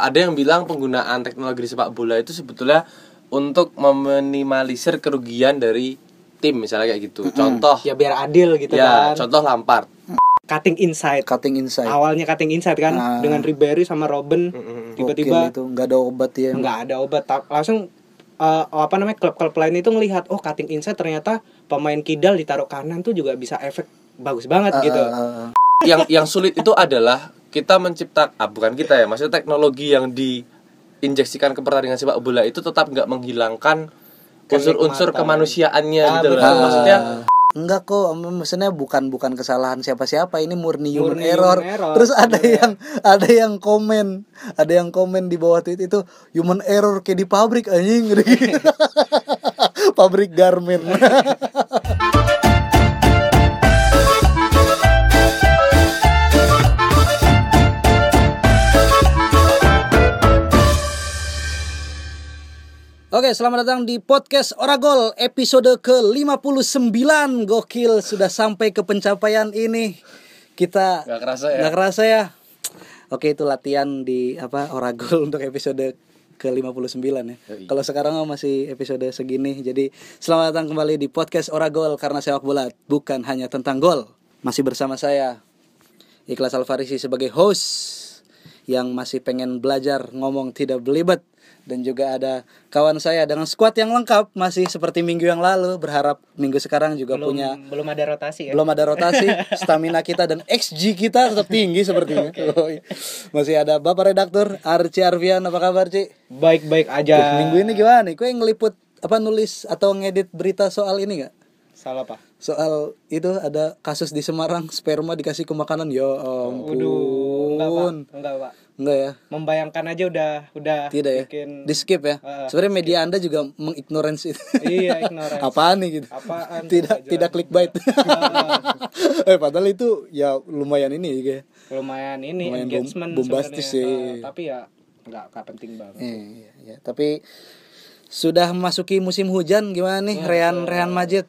ada yang bilang penggunaan teknologi di sepak bola itu sebetulnya untuk meminimalisir kerugian dari tim misalnya kayak gitu. Contoh. Ya biar adil gitu ya, kan. contoh Lampard. cutting inside. Cutting inside. Awalnya cutting inside kan Ah. dengan Ribery sama Robin tiba-tiba itu nggak ada obat ya nggak ada obat. Langsung eh, apa namanya klub-klub lain itu ngelihat oh cutting inside ternyata pemain kidal ditaruh kanan tuh juga bisa efek bagus banget gitu. Ah, ah, ah. yang yang sulit itu adalah kita menciptakan ah, bukan kita ya, maksudnya teknologi yang diinjeksikan ke pertandingan sepak bola itu tetap nggak menghilangkan unsur-unsur kemanusiaannya Ah, gitu loh. Maksudnya Enggak kok, maksudnya bukan bukan kesalahan siapa-siapa, ini murni human, Murni error. human error, Terus ada sebenarnya. yang ada yang komen, ada yang komen di bawah tweet itu human error kayak di pabrik anjing. pabrik garment. Oke, selamat datang di podcast Oragol episode ke-59. Gokil, sudah sampai ke pencapaian ini. Kita nggak kerasa ya. nggak kerasa ya. Oke, itu latihan di apa Oragol untuk episode ke-59 ya. Yoi. Kalau sekarang masih episode segini. Jadi, selamat datang kembali di podcast Oragol karena sepak bola bukan hanya tentang gol. Masih bersama saya Ikhlas Alfarisi sebagai host yang masih pengen belajar ngomong tidak belibet dan juga ada kawan saya dengan squad yang lengkap masih seperti minggu yang lalu. Berharap minggu sekarang juga belum punya belum ada rotasi ya? Belum ada rotasi. Stamina kita dan XG kita tetap tinggi sepertinya. Yoi. masih ada bapak redaktur Arci Arvian. Apa kabar Ci? Baik-baik aja. Minggu ini gimana nih? Kue ngeliput apa nulis atau ngedit berita soal ini nggak? Salah pak. Soal itu ada kasus di Semarang sperma dikasih ke makanan. Ya ampun. Waduh, enggak pak. Enggak pak. Enggak ya? Membayangkan aja udah udah tidak ya? bikin di skip ya? Ah, sebenarnya media anda juga mengignorance itu. Iya ignorance. Apaan nih gitu? Apaan tidak tidak clickbait. Eh padahal itu ya lumayan ini ya lumayan ini Lumayan engagement bombastis sih. Tapi ya nggak nggak penting banget. Iya, iya, iya. Tapi sudah memasuki musim hujan gimana nih? Rehan Rehan Majid?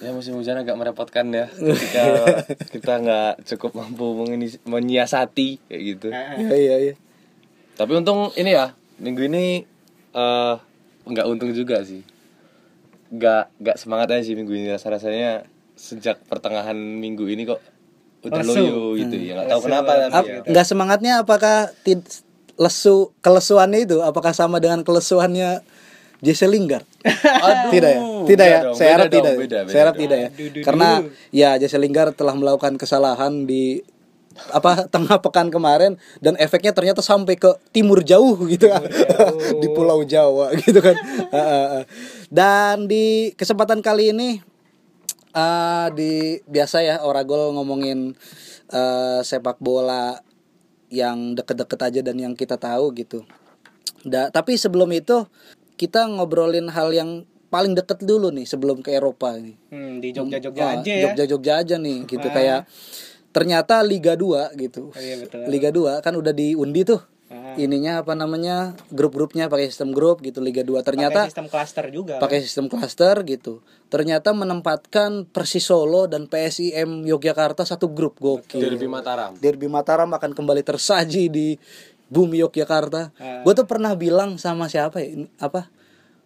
Ya musim hujan agak merepotkan ya ketika kita nggak cukup mampu mengini- menyiasati kayak gitu. Eh, Iya iya iya. Tapi untung ini ya minggu ini eh nggak untung juga sih. Nggak nggak semangat aja sih minggu ini rasa rasanya sejak pertengahan minggu ini kok udah Lesu. loyo gitu ya nggak tahu kenapa lesu, tapi Ap- ya. nggak semangatnya apakah lesu kelesuannya itu apakah sama dengan kelesuannya Jesse Lingard? Aduh, tidak ya? Tidak ya? dong, Saya harap dong, tidak. beda, beda Saya harap tidak ya. Aduh, Karena ya Jesse Lingard telah melakukan kesalahan di apa tengah pekan kemarin dan efeknya ternyata sampai ke timur jauh gitu kan di Pulau Jawa gitu kan Ah, ah, ah. dan di kesempatan kali ini eh di biasa ya Oragol ngomongin eh, sepak bola yang deket-deket aja dan yang kita tahu gitu. Da, tapi sebelum itu kita ngobrolin hal yang paling deket dulu nih sebelum ke Eropa ini. hmm, di Jogja-Jogja Oh, aja ya Jogja-Jogja aja nih gitu kayak ternyata Liga 2 gitu. Oh, iya, betul. Liga 2 kan udah diundi tuh. Ah. Ininya apa namanya? grup-grupnya pakai sistem grup gitu Liga 2. pakai Ternyata sistem cluster juga pakai sistem klaster gitu. Ternyata menempatkan Persis Solo dan PSIM Yogyakarta satu grup gokil. Derby Mataram. Derby Mataram akan kembali tersaji di bumi Yogyakarta. Ah. Gue tuh pernah bilang sama siapa ya? Apa?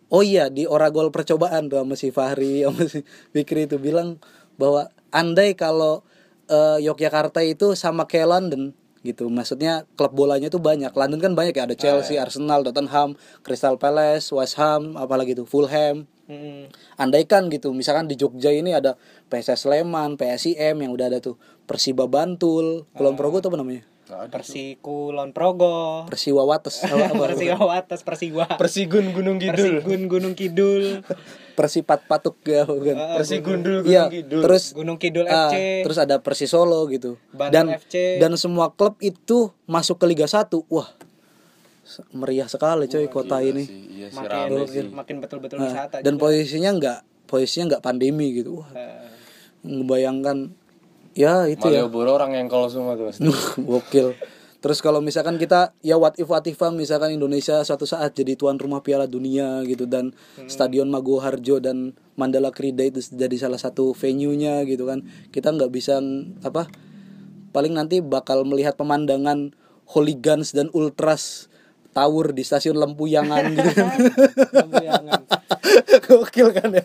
Oh iya di Oragol percobaan tuh sama si Fahri sama si Fikri itu bilang bahwa andai kalau eh, Yogyakarta itu sama kayak London gitu. Maksudnya klub bolanya tuh banyak. London kan banyak ya ada Chelsea, Arsenal, Tottenham, Crystal Palace, West Ham, apalagi tuh Fulham. Hmm. Andaikan gitu, misalkan di Jogja ini ada PSS Sleman, PSIM yang udah ada tuh Persiba Bantul, Kulon Progo tuh apa namanya? Persiku Lon Progo Persiwa Wates, Persiwa atas Persiwa Persigun Gunung Kidul. Persigun Gunung Kidul Persipat Patuk ya bukan? Persigundul Gunung Iya, Kidul. terus Gunung Kidul ah, FC terus ada Persis Solo gitu. Bandung dan FC. dan semua klub itu masuk ke Liga 1. Wah. Meriah sekali coy kota ini. Iya sih makin rame sih. makin betul-betul Ah, wisata dan juga. posisinya enggak posisinya enggak pandemi gitu. Wah, Eh, ngebayangkan ya itu ya. Malioboro orang yang kalau semua tuh. Gokil. Terus kalau misalkan kita ya what if what if misalkan Indonesia suatu saat jadi tuan rumah Piala Dunia gitu dan Stadion Mago Harjo dan Mandala Krida itu jadi salah satu venue-nya gitu kan. Kita nggak bisa apa paling nanti bakal melihat pemandangan hooligans dan ultras tawur di stasiun Lempuyangan gitu. Lempuyangan. Gokil kan ya.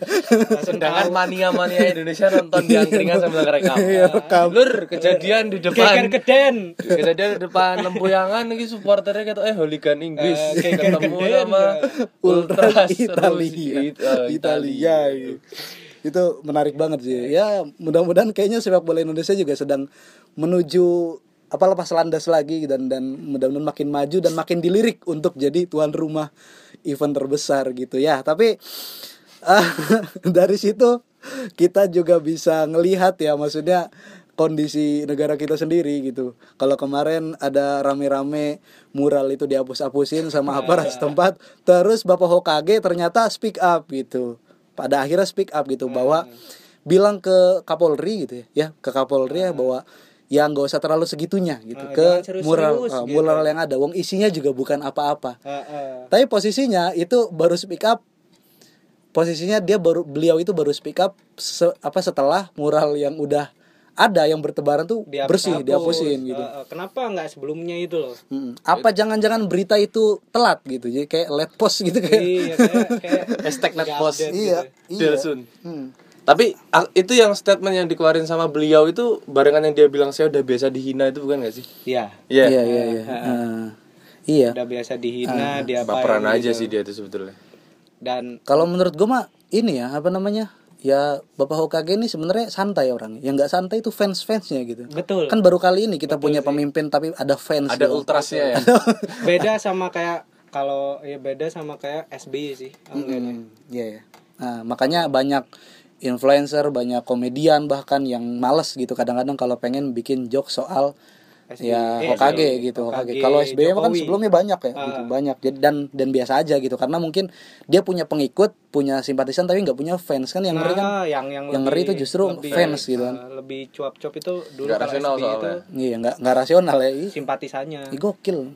Sedangkan mania-mania Indonesia nonton di angkringan sambil ngerekam. Iya, rekam. Lur, kejadian di depan geden. kejadian di depan lempuyangan ini supporternya kata eh hooligan Inggris Eh, geger ketemu sama Ultra ultras Italia. It- Italia. Itu menarik banget sih. Ya, mudah-mudahan kayaknya sepak bola Indonesia juga sedang menuju apa lepas landas lagi dan dan mudah-mudahan makin maju dan makin dilirik untuk jadi tuan rumah event terbesar gitu ya. Tapi ah, dari situ kita juga bisa ngelihat ya maksudnya kondisi negara kita sendiri gitu. Kalau kemarin ada rame-rame mural itu dihapus-hapusin sama aparat setempat, terus Bapak Hokage ternyata speak up gitu. Pada akhirnya speak up gitu bahwa bilang ke Kapolri gitu ya, ya ke Kapolri ya bahwa ya nggak usah terlalu segitunya gitu Ah, ke mural ah, gitu. mural yang ada. Wong isinya juga bukan apa-apa. Heeh. Tapi posisinya itu baru speak up posisinya dia baru beliau itu baru speak up se- apa setelah mural yang udah ada yang bertebaran tuh Dihapus- bersih hapus. dihapusin gitu. Heeh, kenapa nggak sebelumnya itu loh? Mm. Apa jangan-jangan berita itu telat gitu. Jadi kayak let post gitu kayak. iya, kayak kayak Hashtag netpost. update Iya, gitu. iya. Hmm. Tapi itu yang statement yang dikeluarin sama beliau itu barengan yang dia bilang saya udah biasa dihina itu bukan gak sih? Iya. Iya. Iya, iya, iya. Iya. Udah biasa dihina, dia Baperan aja sih dia itu sebetulnya. Dan Kalau menurut gue mah ini ya, apa namanya? Ya Bapak Hokage ini sebenarnya santai orang. Yang nggak santai itu fans-fansnya gitu. betul. Kan baru kali ini kita punya pemimpin tapi ada fans. Ada gitu. ultrasnya ya. beda sama kayak kalau ya beda sama kayak SBY sih. Enggak Hmm, Iya ya. Nah, makanya banyak influencer, banyak komedian bahkan yang males gitu kadang-kadang kalau pengen bikin joke soal SBY. ya Eh, Hokage gitu. Hokage. Hokage, Kalau SBY mah kan sebelumnya banyak ya, Ah. gitu, banyak. Jadi dan dan biasa aja gitu karena mungkin dia punya pengikut, punya simpatisan tapi nggak punya fans kan yang ngeri kan. Nah, yang yang yang ngeri itu justru fans gitu kan. uh, lebih cuap-cuap itu dulu kalau rasional itu. Iya, nggak nggak rasional ya. Simpatisannya. ih, gokil.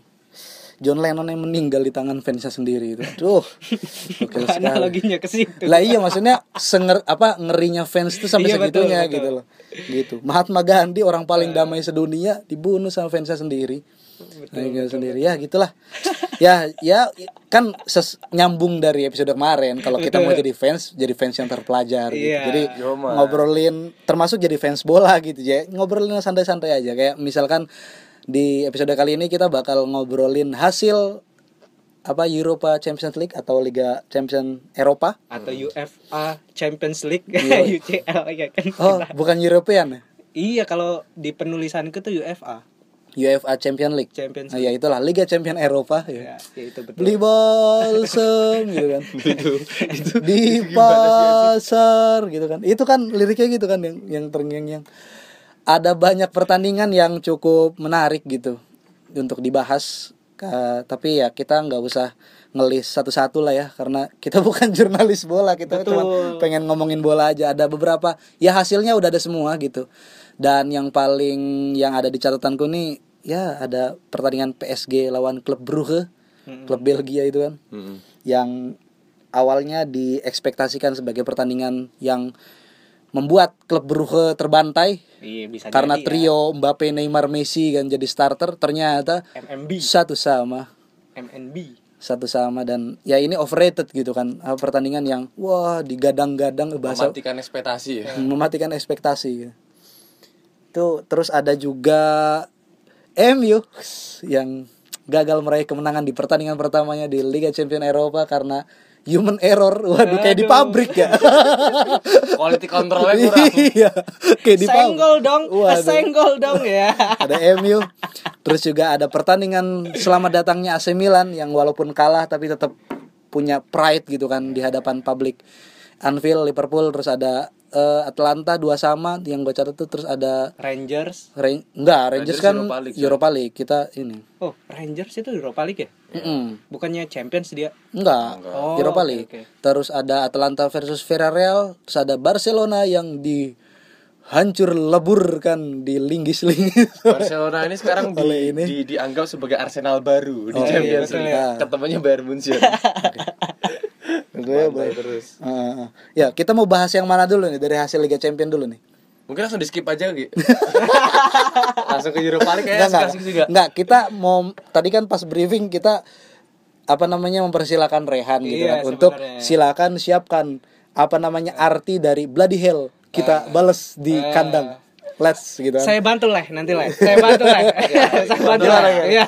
John Lennon yang meninggal di tangan fansnya sendiri itu. Duh. Sekali. Analoginya ke situ. lah iya maksudnya senger apa ngerinya fans tuh sampai Iya, betul, segitunya betul. gitu loh gitu Mahatma Gandhi orang paling damai sedunia dibunuh sama fansnya sendiri betul, sendiri ya gitulah ya ya kan ses- nyambung dari episode kemarin kalau kita mau jadi fans jadi fans yang terpelajar gitu. Iya. jadi Yoma. ngobrolin termasuk jadi fans bola gitu ya ngobrolin santai-santai aja kayak misalkan di episode kali ini kita bakal ngobrolin hasil apa Europa Champions League atau Liga Champion Eropa atau UFA Champions League Iya. UCL ya kan. Oh, bukan European ya? Iya kalau di penulisanku tuh UFA UEFA Champion League. Champions Nah, ya itulah Liga Champion Eropa ya. ya, ya itu betul. Beli balsem gitu kan. di pasar gitu kan. Itu kan liriknya gitu kan yang yang terngiang yang ada banyak pertandingan yang cukup menarik gitu untuk dibahas. Ka- tapi ya kita nggak usah ngelis satu-satu lah ya karena kita bukan jurnalis bola kita Betul. cuma pengen ngomongin bola aja ada beberapa ya hasilnya udah ada semua gitu dan yang paling yang ada di catatanku nih ya ada pertandingan PSG lawan klub Brugge klub Belgia itu kan Mm-mm. yang awalnya diekspektasikan sebagai pertandingan yang membuat klub Brugge terbantai Iya bisa karena jadi trio Mbappe, Neymar, Messi kan jadi starter ternyata ya. MMB satu sama MNB satu sama dan ya ini overrated gitu kan pertandingan yang wah digadang-gadang bahasa Mematikan ekspektasi ya. mematikan ekspektasi gitu. Tuh terus ada juga MU yang gagal meraih kemenangan di pertandingan pertamanya di Liga Champions Eropa karena human error. Waduh kayak di pabrik ya. Quality controlnya kurang. Iya, kayak di pabrik. senggol dong Waduh. senggol dong ya Ada MU. Terus juga ada pertandingan selamat datangnya AC Milan yang walaupun kalah tapi tetap punya pride gitu kan di hadapan publik. Anfield, Liverpool, terus ada eh, Atlanta dua sama yang gue catat tuh terus ada Rangers Ran- enggak Rangers, Rangers kan Europa League, Europa League, kita ini. oh Rangers itu Europa League ya Mm-mm. bukannya Champions dia Enggak, Oh, Europa oke, League. oke. Terus ada Atlanta versus Villarreal, terus ada Barcelona yang di hancur leburkan di linggis-linggis. Barcelona ini sekarang di, Oleh ini. di- dianggap sebagai Arsenal baru di Oh, Champions iya, betul League. ya. Ketemunya Bayern Munchen. Gue Bantai terus. Ah, ya, kita mau bahas yang mana dulu nih dari hasil Liga Champion dulu nih. Mungkin langsung di skip aja gitu. langsung ke Europa League Enggak, kayaknya enggak, asik juga. enggak, kita mau tadi kan pas briefing kita apa namanya mempersilakan Rehan gitu Iya, kan untuk silakan siapkan apa namanya arti dari bloody hell kita bales di Eh. kandang. Let's gitu kan. Saya bantu lah nanti lah. Saya bantu lah. saya bantu lah. Iya.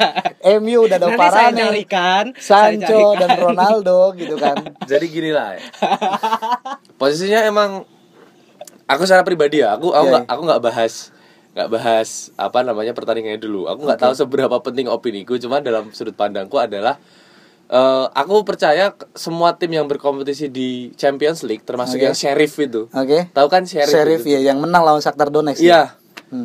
MU udah ada Nanti saya carikan. saya Sancho carikan. dan Ronaldo gitu kan. Jadi gini lah. ya. Posisinya emang aku secara pribadi ya, aku aku Iya, nggak aku nggak bahas nggak bahas apa namanya pertandingannya dulu. Aku nggak tahu seberapa penting opiniku, cuman dalam sudut pandangku adalah eh, aku percaya semua tim yang berkompetisi di Champions League termasuk Oke. yang Sheriff itu. Oke. Tahu kan Sheriff? Sheriff itu? ya yang menang lawan Shakhtar Donetsk. ya? Iya.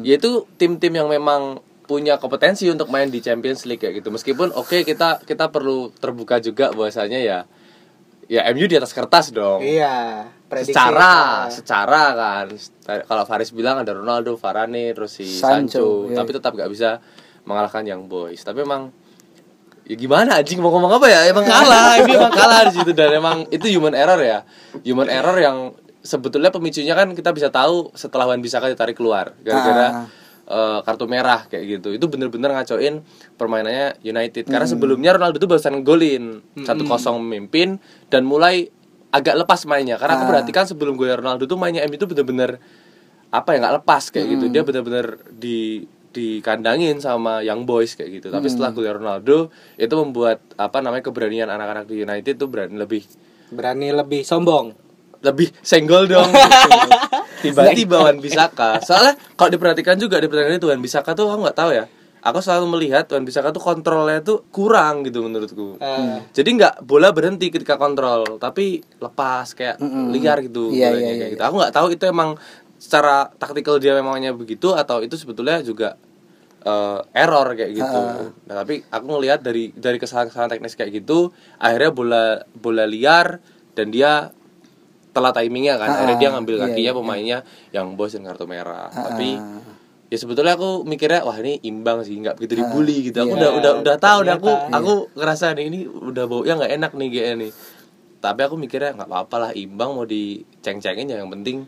Yaitu tim-tim yang memang punya kompetensi untuk main di Champions League kayak gitu. Meskipun oke kita kita perlu terbuka juga bahwasanya ya ya MU di atas kertas dong. Iya. prediksi. secara Ah. secara kan kalau Faris bilang ada Ronaldo, Varane, terus si Sancho, Sancho, iya. tapi tetap gak bisa mengalahkan Young Boys. Tapi emang ya gimana anjing mau ngomong apa ya? Emang kalah, ini emang kalah di situ dan emang itu human error ya. Human error yang sebetulnya pemicunya kan kita bisa tahu setelah Wan Bisaka ditarik keluar gara-gara Ah. eh, kartu merah kayak gitu. Itu bener-bener ngacoin permainannya United karena sebelumnya Ronaldo tuh barusan golin 1-0 memimpin dan mulai agak lepas mainnya karena aku Ah. perhatikan sebelum gue Ronaldo tuh mainnya MU itu bener-bener apa ya nggak lepas kayak gitu dia bener-bener di dikandangin sama Young Boys kayak gitu. Tapi setelah gue Ronaldo itu membuat apa namanya keberanian anak-anak di United tuh berani lebih Berani lebih sombong. lebih senggol dong gitu. tiba-tiba Wan Bisaka. Soalnya kalau diperhatikan juga di pertandingan itu Wan Bisaka tuh aku nggak tahu ya. Aku selalu melihat Wan Bisaka tuh kontrolnya tuh kurang gitu menurutku. Eh, jadi nggak bola berhenti ketika kontrol tapi lepas kayak liar gitu bolanya iya, kayak iya. gitu. Aku nggak tahu itu emang secara taktikal dia memangnya begitu atau itu sebetulnya juga eh, error kayak gitu. Nah, tapi aku ngelihat dari dari kesalahan-kesalahan teknis kayak gitu akhirnya bola bola liar dan dia telah timingnya kan. Akhirnya dia ngambil iya, kakinya iya. pemainnya yang bos dan kartu merah. Tapi ya sebetulnya aku mikirnya wah ini imbang sih nggak begitu dibully gitu. Aku Iya, udah udah udah tahu dan aku ternyata. aku ngerasa nih ini udah baunya nggak enak nih kayak nih tapi aku mikirnya nggak apa-apa lah imbang mau diceng-cengin ya yang penting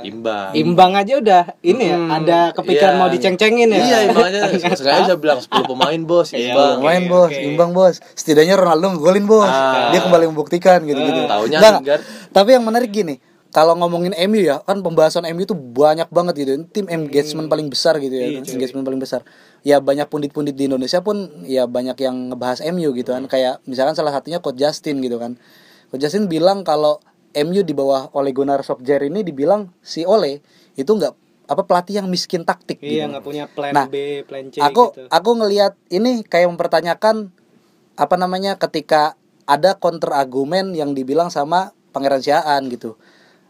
imbang Imbang aja udah ini ya, Hmm, ada kepikiran iya. mau diceng-cengin ya. iya imbang aja sengaja bisa bilang 10 pemain bos Iya, imbang oke. Main bos, oke. imbang bos. Setidaknya Ronaldo ngegolin bos. Ah. Dia kembali membuktikan gitu-gitu. Ah. Taunya Enggak, Lingard. Tapi yang menarik gini, kalau ngomongin MU ya, kan pembahasan MU tuh banyak banget gitu. Tim engagement paling besar gitu ya. Iya, cuy. engagement paling besar. Ya banyak pundit-pundit di Indonesia pun ya banyak yang ngebahas MU gitu kan. Kayak misalkan salah satunya Coach Justin gitu kan. Coach Justin bilang kalau MU di bawah Ole Gunnar Solskjaer ini dibilang si Ole itu nggak apa pelatih yang miskin taktik Iya, gitu. punya plan Nah, B, plan C aku gitu. aku ngelihat ini kayak mempertanyakan apa namanya ketika ada counter argumen yang dibilang sama Pangeran Siaan gitu.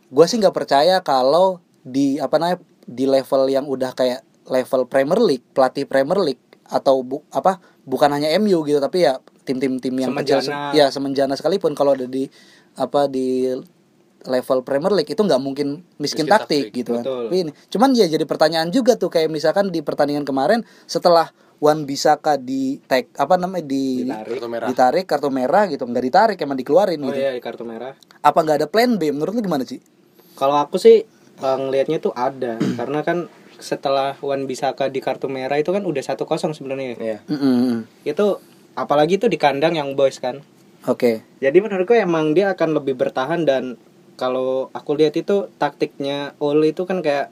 Gue sih nggak percaya kalau di apa namanya di level yang udah kayak level Premier League, pelatih Premier League atau bu, apa bukan hanya MU gitu tapi ya tim-tim tim yang kecil Semenjana. ya semenjana sekalipun kalau ada di apa di level Premier League itu nggak mungkin miskin, Miskin taktik, taktik, gitu kan. betul. Tapi ini cuman ya jadi pertanyaan juga tuh kayak misalkan di pertandingan kemarin setelah Wan Bisaka di tag apa namanya di Ditarik. kartu merah ditarik kartu merah gitu nggak ditarik emang dikeluarin Oh gitu. iya, di kartu merah. Apa nggak ada plan B menurut lu gimana sih? Kalau aku sih eh, ngelihatnya tuh ada karena kan setelah Wan Bisaka di kartu merah itu kan udah 1-0 sebenarnya. Iya. Mm-mm. Itu apalagi itu di kandang yang boys kan. Oke. Jadi menurutku emang dia akan lebih bertahan dan kalau aku lihat itu taktiknya Ole itu kan kayak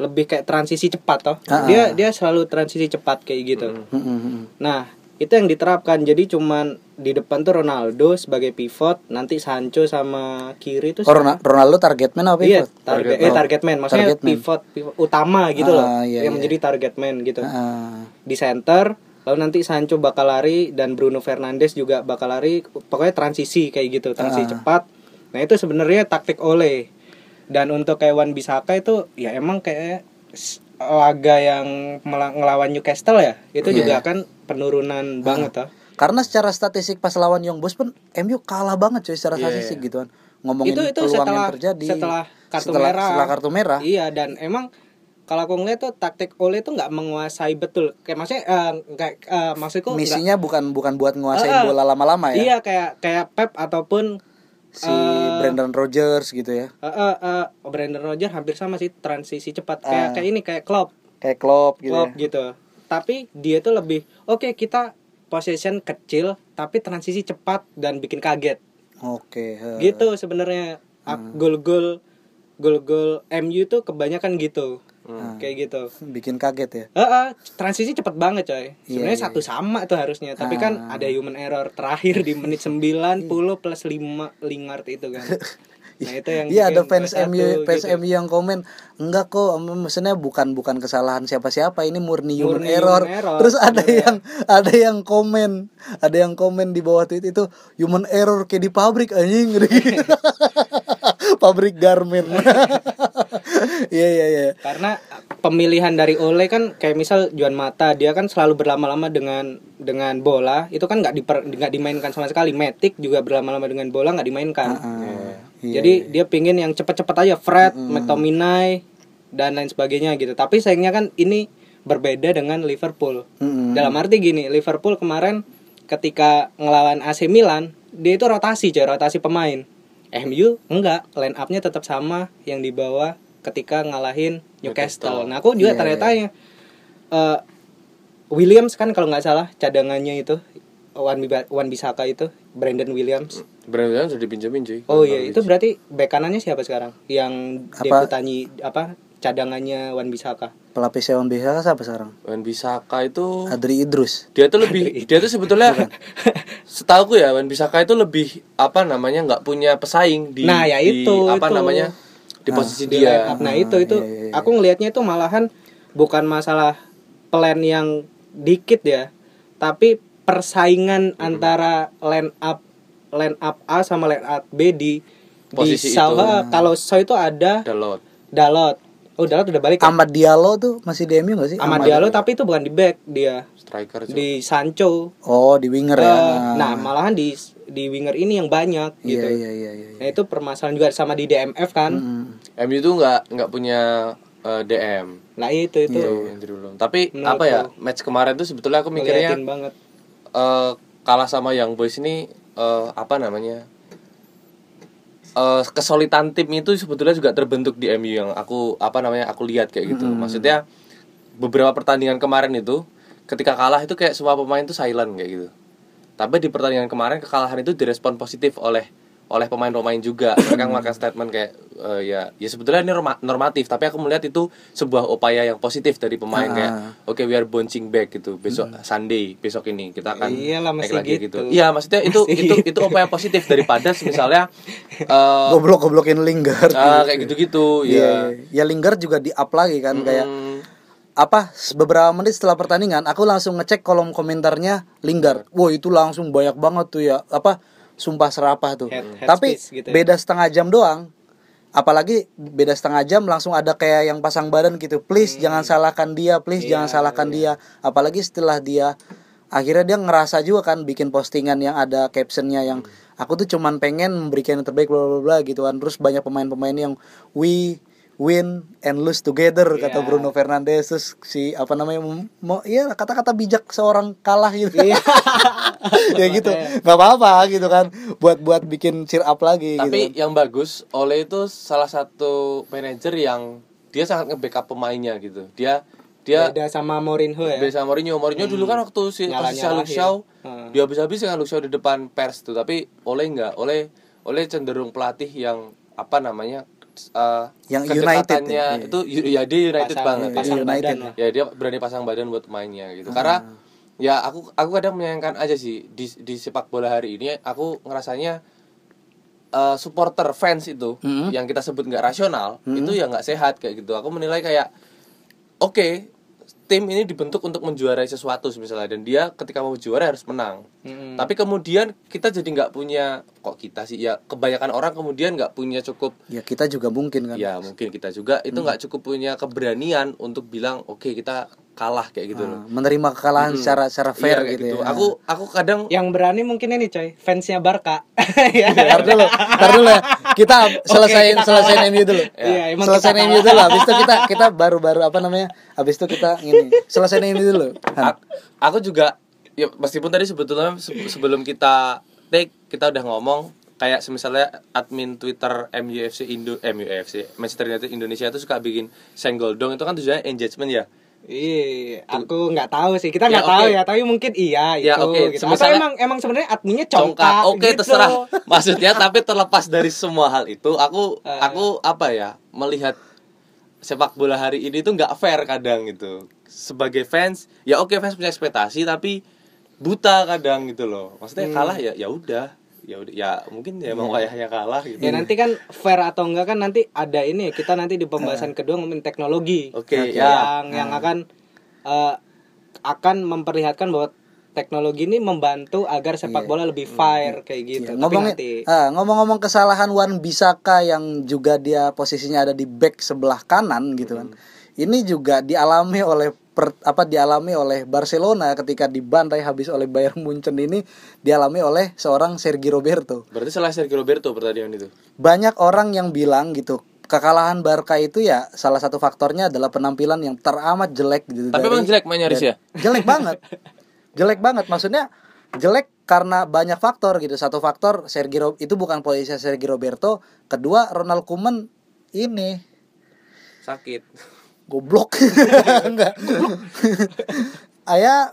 lebih kayak transisi cepat toh. Ah. Dia dia selalu transisi cepat kayak gitu. Mm-mm. Nah, itu yang diterapkan. Jadi cuman di depan tuh Ronaldo sebagai pivot, nanti Sancho sama kiri tuh Oh, Ronaldo, Ronaldo target man apa Iya, pivot? target, Oh, eh target man, maksudnya target man. pivot, pivot utama gitu loh, Ah, iya, yang iya. menjadi target man gitu. Ah, Di center, lalu nanti Sancho bakal lari dan Bruno Fernandes juga bakal lari, pokoknya transisi kayak gitu, transisi Ah. cepat. Nah itu sebenarnya taktik Ole. Dan untuk kayak Wan Bisaka itu ya emang kayak laga yang mela- ngelawan Newcastle ya, itu Iya. juga kan penurunan banget ah. Karena secara statistik pas lawan Young Boys pun MU kalah banget coy secara Iya, statistik gitu kan. Ngomongin Itu- itu peluang setelah- yang terjadi setelah kartu setelah, merah. setelah kartu merah. Iya dan emang kalau aku ngeliat tuh taktik Ole tuh nggak menguasai betul. Kayak maksudnya eh, kayak eh, maksudku Misinya bukan bukan buat nguasain Eh, eh. bola lama-lama ya. Iya kayak kayak Pep ataupun Si eh, Brandon Rogers gitu ya. eh, eh, eh, Brandon Rodgers hampir sama sih transisi cepat kayak Ah. kayak ini kayak Klopp Kayak Klopp gitu. Klopp ya. gitu. Tapi dia tuh lebih oke kita possession kecil tapi transisi cepat dan bikin kaget Oke. he. gitu sebenarnya Ak- gol-gol gol-gol MU tuh kebanyakan gitu kayak gitu Bikin kaget ya. Heeh, transisi cepet banget coy. Iya, Sebenarnya iya, satu sama tuh harusnya, tapi kan Ah. ada human error terakhir di menit 90 plus 5 Lingard itu kan. Nah, itu yang Iya ada fans 2-1 MU fans gitu. MU yang komen enggak kok maksudnya bukan bukan kesalahan siapa-siapa ini murni human Murni error. human error, Terus ada sebenarnya. yang ada yang komen ada yang komen di bawah tweet itu human error kayak di pabrik anjing pabrik garment. Iya iya iya. Karena pemilihan dari Ole kan kayak misal Juan Mata, dia kan selalu berlama-lama dengan dengan bola, itu kan nggak diper- nggak dimainkan sama sekali. Matic juga berlama-lama dengan bola nggak dimainkan. Iya, Jadi dia pingin yang cepet-cepet aja Fred, McTominay dan lain sebagainya gitu. Tapi sayangnya kan ini berbeda dengan Liverpool. Mm-mm. Dalam arti gini, Liverpool kemarin ketika ngelawan AC Milan, dia itu rotasi, coy, rotasi pemain. MU enggak, line up-nya tetap sama yang dibawa ketika ngalahin Newcastle. Nah, aku juga Iya, tanya-tanya eh, Williams kan kalau nggak salah cadangannya itu Wan, Wan Bisaka itu Brandon Williams. Benar-benar sudah dipinjemin cuy. Oh iya, itu berarti bek kanannya siapa sekarang? Yang Apa? deputani apa cadangannya Wan Bisaka. Pelapis hewan biasa siapa sekarang? Wan Bisaka itu Adri Idrus. dia tuh lebih dia tuh sebetulnya setahu ya Wan Bisaka itu lebih apa namanya nggak punya pesaing di Nah, ya di itu, apa itu. namanya di posisi Di line dia up. Nah, itu itu iya, iya, iya. aku ngelihatnya itu malahan bukan masalah plan yang dikit ya, tapi persaingan antara line up line up A sama line up B di Posisi di Shaw, itu. kalau Shaw itu ada Dalot Dalot. Oh, Dalot udah balik. ya? Ahmad Diallo tuh masih di MU gak sih? Ahmad Diallo tapi itu bukan di back dia striker cuy. di Sancho. Oh, di winger ya. Eh, nah, malahan di di winger ini yang banyak Iya gitu. iya iya iya. Nah, itu permasalahan juga sama di DMF kan. Mm. MU tuh nggak nggak punya eh, DM Nah, itu itu. itu Andrew Luum. tapi Menurutku. apa ya match kemarin tuh sebetulnya aku mikirnya banget. Eh, kalah sama Young Boys ini eh, apa namanya eh kesulitan tim itu sebetulnya juga terbentuk di MU yang aku apa namanya aku lihat kayak gitu. Maksudnya beberapa pertandingan kemarin itu ketika kalah itu kayak semua pemain tuh silent kayak gitu. Tapi di pertandingan kemarin kekalahan itu direspon positif oleh oleh pemain-pemain juga mereka mengeluarkan statement kayak eh, ya ya sebetulnya ini norma- normatif tapi aku melihat itu sebuah upaya yang positif dari pemain Ah. kayak oke we are bouncing back gitu besok Sunday besok ini kita akan Iyalah, naik lagi gitu. iya maksudnya itu Mesti itu gitu. itu upaya positif daripada misalnya eh Goblok goblokin Lingard. ah, kayak gitu-gitu Iya. ya Ya Lingard juga di up lagi kan kayak Hmm, apa beberapa menit setelah pertandingan aku langsung ngecek kolom komentarnya Lingard. Wah, itu langsung banyak banget tuh ya. Apa sumpah serapah tuh. Head- head Tapi gitu ya. beda setengah jam doang. Apalagi beda setengah jam langsung ada kayak yang pasang badan gitu. Please jangan salahkan dia, please jangan Iya, salahkan dia. Apalagi setelah dia akhirnya dia ngerasa juga kan bikin postingan yang ada captionnya yang aku tuh cuman pengen memberikan yang terbaik bla bla bla gitu kan. Terus banyak pemain-pemain yang we win and lose together kata Iya. Bruno Fernandes. Terus si apa namanya mau iya kata-kata bijak seorang kalah gitu. Iya. ya gitu. Nggak apa-apa gitu kan. Buat buat bikin cheer up lagi tapi gitu yang bagus Ole itu salah satu manajer yang dia sangat nge-backup pemainnya gitu. Dia dia Beda sama Mourinho ya. Biasa Mourinho, Mourinho dulu kan waktu si kasusnya Luke Shaw, Hmm. dia habis-habis dengan Luke Shaw di depan pers tuh, tapi Oleh enggak, Oleh Oleh cenderung pelatih yang apa namanya eh, Yang United ya, itu. ya dia United Pasang- banget. Pasang United. badan lah. lah. ya dia berani pasang badan buat mainnya gitu. Karena ya aku aku kadang menyayangkan aja sih di di sepak bola hari ini aku ngerasanya eh, supporter fans itu Mhm. yang kita sebut nggak rasional itu ya nggak sehat kayak gitu. Aku menilai kayak oke tim ini dibentuk untuk menjuarai sesuatu misalnya. Dan dia ketika mau juara harus menang Mm-mm. tapi kemudian kita jadi nggak punya kok kita sih ya kebanyakan orang kemudian nggak punya cukup ya kita juga mungkin kan ya mungkin kita juga itu nggak cukup punya keberanian untuk bilang oke kita kalah kayak gitu loh Nah, menerima kekalahan secara secara fair Iya, kayak gitu, ya aku aku kadang Yang berani mungkin ini coy, fansnya Barca. Ya. Dulu, dulu ya. Kita selesaiin kita selesaiin. MU dulu. Iya, emang selesaiin MU dulu. Habis itu kita kita baru-baru apa namanya? Habis itu kita ini selesaiin MU dulu. Aku juga ya meskipun tadi sebetulnya se- sebelum kita take kita udah ngomong kayak misalnya admin Twitter MUFC Indo MUFC Manchester United Indonesia itu suka bikin senggol dong itu kan tujuannya engagement ya Iya, aku nggak tahu sih. Kita Ya, nggak tahu oke. ya, tapi mungkin iya Ya, itu oke. gitu. Atau emang emang sebenarnya adminnya congkak congkak. oke gitu. terserah maksudnya tapi terlepas dari semua hal itu aku Eh. aku apa ya melihat sepak bola hari ini tuh nggak fair kadang gitu sebagai fans ya oke fans punya ekspektasi tapi buta kadang gitu loh maksudnya Hmm. kalah ya ya udah ya udah ya mungkin ya emang wayahnya kalah gitu Ya nanti kan fair atau enggak kan nanti ada ini kita nanti di pembahasan kedua ngomongin teknologi. Oke, Oke, ya. Yang yang akan eh, akan memperlihatkan bahwa teknologi ini membantu agar sepak bola lebih fair kayak gitu. Tapi ngomongin nanti ah, ngomong-ngomong kesalahan Wan Bisaka yang juga dia posisinya ada di back sebelah kanan gitu kan. Ini juga dialami oleh per- apa dialami oleh Barcelona ketika dibantai habis oleh Bayern Munchen ini dialami oleh seorang Sergi Roberto. berarti salah Sergio Roberto pertandingan itu? Banyak orang yang bilang gitu kekalahan Barca itu ya salah satu faktornya adalah penampilan yang teramat jelek gitu. tapi dari- emang jelek mainnya ya? Jelek banget. Jelek banget maksudnya jelek karena banyak faktor gitu. Satu faktor Sergi Ro- itu bukan posisi Sergi Roberto. Kedua Ronald Koeman ini. Sakit goblok. Enggak. Ayah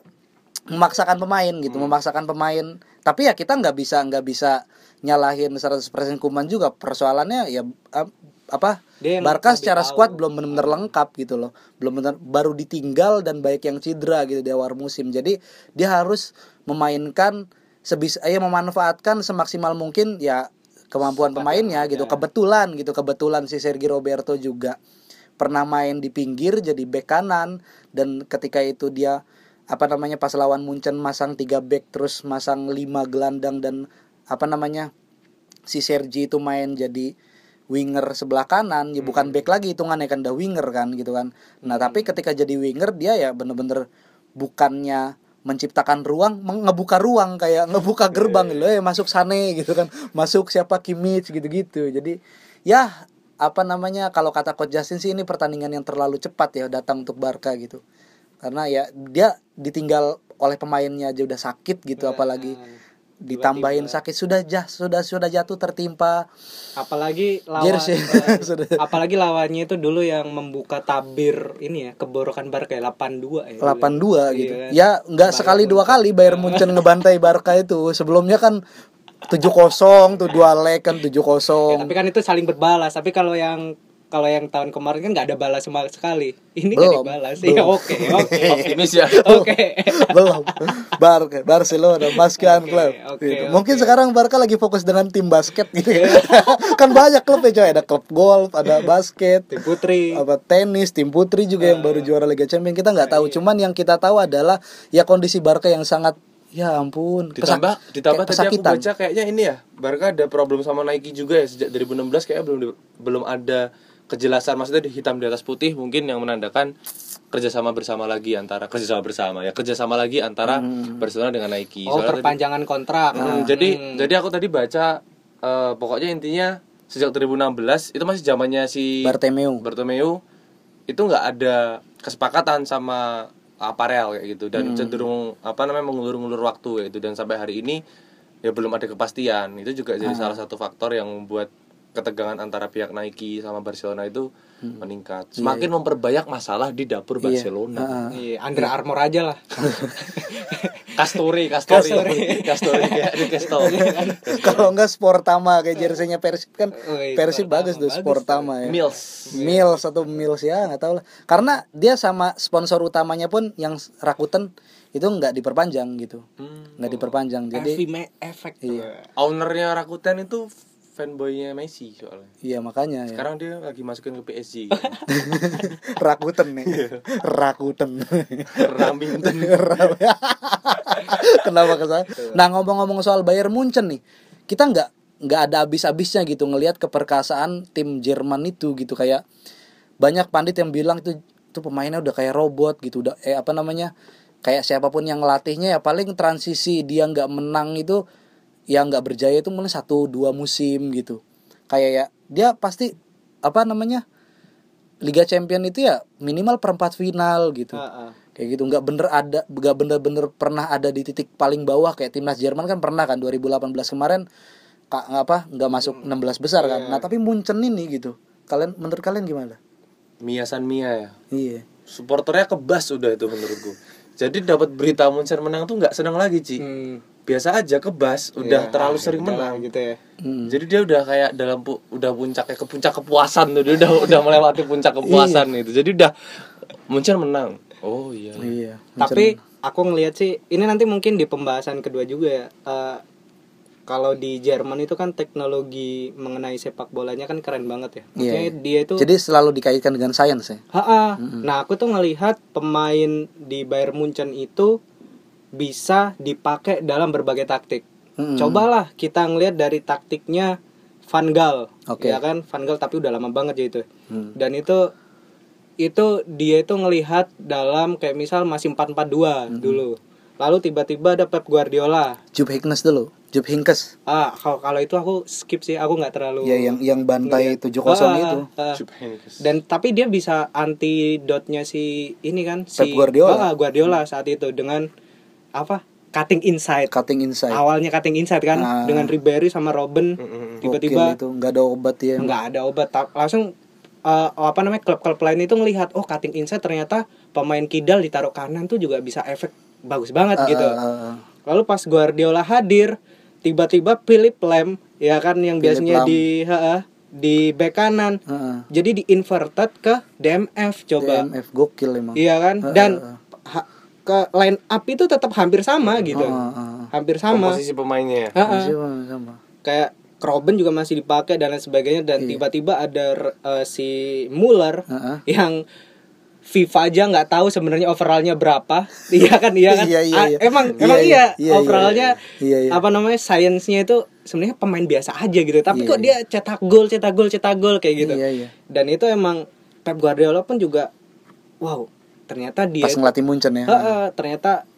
memaksakan pemain gitu memaksakan pemain. Tapi ya kita nggak bisa nggak bisa nyalahin 100% Kuman juga. Persoalannya ya ap- apa Dia Barca secara tahu. squad belum benar-benar lengkap gitu loh. Belum benar baru ditinggal dan baik yang cedera gitu di awal musim. Jadi dia harus memainkan sebisa ya memanfaatkan semaksimal mungkin ya kemampuan pemainnya gitu kebetulan gitu kebetulan si Sergi Roberto juga pernah main di pinggir jadi bek kanan dan ketika itu dia apa namanya pas lawan Munchen masang tiga back terus masang lima gelandang dan apa namanya si Sergi itu main jadi winger sebelah kanan ya bukan back lagi hitungannya kan udah winger kan gitu kan. Nah tapi ketika jadi winger dia ya bener-bener bukannya menciptakan ruang ngebuka ruang kayak ngebuka gerbang gitu ya masuk Sane gitu kan. Masuk siapa? Kimmich gitu-gitu. Jadi ya apa namanya kalau kata coach Justin sih ini pertandingan yang terlalu cepat ya datang untuk Barca gitu karena ya dia ditinggal oleh pemainnya aja udah sakit gitu apalagi ditambahin sakit sudah jah sudah sudah jatuh tertimpa apalagi lawan Sudah. apalagi lawannya itu dulu yang membuka tabir ini ya keborokan Barca ya 82 ya. 82 gitu. Iya kan? Ya nggak sekali dua kali Bayern Munchen ngebantai Barca itu. Sebelumnya kan 7-0 tuh dua leg kan 7-0. Ya, tapi kan itu saling berbalas. Tapi kalau yang kalau yang tahun kemarin kan nggak ada balas sama sekali. Ini nggak Belum, dibalas. belum. Iya oke oke. optimis ya Oke. Belum. Barca, Barcelona, Baskan Oke, Club. oke, Gitu. oke. Mungkin sekarang Barca lagi fokus dengan tim basket gitu ya. kan banyak klub ya coy, ada klub golf, ada basket, Tim Putri. apa tenis, tim putri juga yang baru juara Liga Champions kita nggak tahu. Cuman yang kita tahu adalah ya kondisi Barca yang sangat ya ampun pesak- ditambah ditambah kayak tadi aku baca kayaknya ini ya Barca ada problem sama Nike juga ya sejak 2016 kayaknya belum belum ada kejelasan maksudnya di hitam di atas putih mungkin yang menandakan kerjasama bersama lagi antara kerjasama bersama ya kerjasama lagi antara Barcelona dengan Nike Oh, Soalnya tadi- perpanjangan kontrak. Hmm, jadi jadi aku tadi baca eh, pokoknya intinya sejak 2016 itu masih zamannya si Bartomeu. Bartomeu itu nggak ada kesepakatan sama aparel kayak gitu. Dan cenderung apa namanya mengulur-ngulur waktu kayak gitu. Dan sampai hari ini ya belum ada kepastian. Itu juga jadi salah satu faktor yang membuat ketegangan antara pihak Nike sama Barcelona itu meningkat semakin memperbanyak masalah di dapur Barcelona Iya, Under Armour aja lah. Castori Castori Castori kayak di Castori Kalau enggak Sportama kayak jersey-nya Persib kan. Oh, iya, Persib bagus tuh Sportama ya. Mills Mills atau Mills ya nggak tahu lah. Karena dia sama sponsor utamanya pun yang Rakuten itu nggak diperpanjang gitu. Hmm. Nggak diperpanjang. Jadi Effect. Iya. ownernya Rakuten itu fanboynya Messi soalnya iya makanya ya. sekarang dia lagi masukin ke PSG Rakuten nih. Rakuten. Raminten Kenapa ke sana? Nah ngomong-ngomong soal Bayern Munchen nih, kita nggak nggak ada habis-habisnya gitu ngelihat keperkasaan tim Jerman itu gitu kayak banyak pandit yang bilang itu itu pemainnya udah kayak robot gitu udah eh apa namanya kayak siapa pun yang ngelatihnya ya paling transisi dia nggak menang itu yang nggak berjaya itu mulai satu dua musim gitu. Kayak ya dia pasti apa namanya Liga Champion itu ya minimal perempat final gitu. Heeh. kayak gitu nggak bener ada nggak bener-bener pernah ada di titik paling bawah. Kayak timnas Jerman kan pernah kan 2018 kemarin kak apa nggak masuk 16 besar kan. Nah tapi Munchen ini gitu. Kalian menurut kalian gimana? Mia San Mia ya? Iya. Supporternya kebas udah itu menurutku. Jadi dapat berita Munchen menang tuh nggak senang lagi Ci. Hmm. Biasa aja kebas udah Ya, terlalu ah, sering menang. gitu ya. Jadi dia udah kayak dalam pu- udah puncaknya ke puncak kepuasan tuh dia udah udah melewati puncak kepuasan itu. Jadi udah Munchen menang. Oh iya. Iya. tapi aku ngelihat sih ini nanti mungkin di pembahasan kedua juga ya Eh, kalau di Jerman itu kan teknologi mengenai sepak bolanya kan keren banget ya. Maksudnya Iya, dia itu Jadi selalu dikaitkan dengan sains ya. Ha-ha. Nah, aku tuh ngelihat pemain di Bayern Munchen itu bisa dipakai dalam berbagai taktik. Mm-mm. Cobalah kita ngelihat dari taktiknya Van Gaal. Oke. Ya kan, Van Gaal tapi udah lama banget ya itu. Hmm. Dan itu itu dia itu ngelihat dalam kayak misal masih 4-4-2 dulu. Lalu tiba-tiba ada Pep Guardiola. Jup Hinkes dulu. Jup Hinkes. Ah, kalau kalau itu aku skip sih, aku nggak terlalu Ya yang yang bantai 7-0 itu. Ah, ah. Jupp. Dan tapi dia bisa antidotnya si ini kan si Pep Guardiola. Ah, Guardiola saat itu dengan apa? Cutting inside. Cutting inside. Awalnya cutting inside kan Ah. dengan Ribery sama Robben. Gokil Tiba-tiba itu nggak ada obat ya. nggak ada obat langsung eh, apa namanya klub-klub lain itu ngelihat oh cutting inside ternyata pemain kidal ditaruh kanan tuh juga bisa efek bagus banget gitu. Ah, ah, ah. Lalu pas Guardiola hadir, tiba-tiba Philip Lam ya kan yang Philip biasanya Lam. di ha, ha, di bek kanan Ah, ah. jadi di inverted ke DMF coba DMF gokil emang. iya kan Ah, dan ah, ha- ke line up itu tetap hampir sama gitu Ah, ah. hampir sama komposisi pemainnya ya Ha, ha. Masih sama, kayak Robben juga masih dipakai dan lain sebagainya dan Iya. tiba-tiba ada eh, si Muller Ah, ah. yang FIFA aja nggak tahu sebenarnya overallnya berapa iya kan iya kan Iya, iya, iya. emang Iya, emang iya. iya, Iya, iya, overallnya iya. Iya, iya. apa namanya sainsnya itu sebenarnya pemain biasa aja gitu tapi Iya, kok dia cetak gol cetak gol cetak gol kayak gitu Iya, iya. dan itu emang Pep Guardiola pun juga wow ternyata dia Pas ngelatih Munchen ya. Heeh, ternyata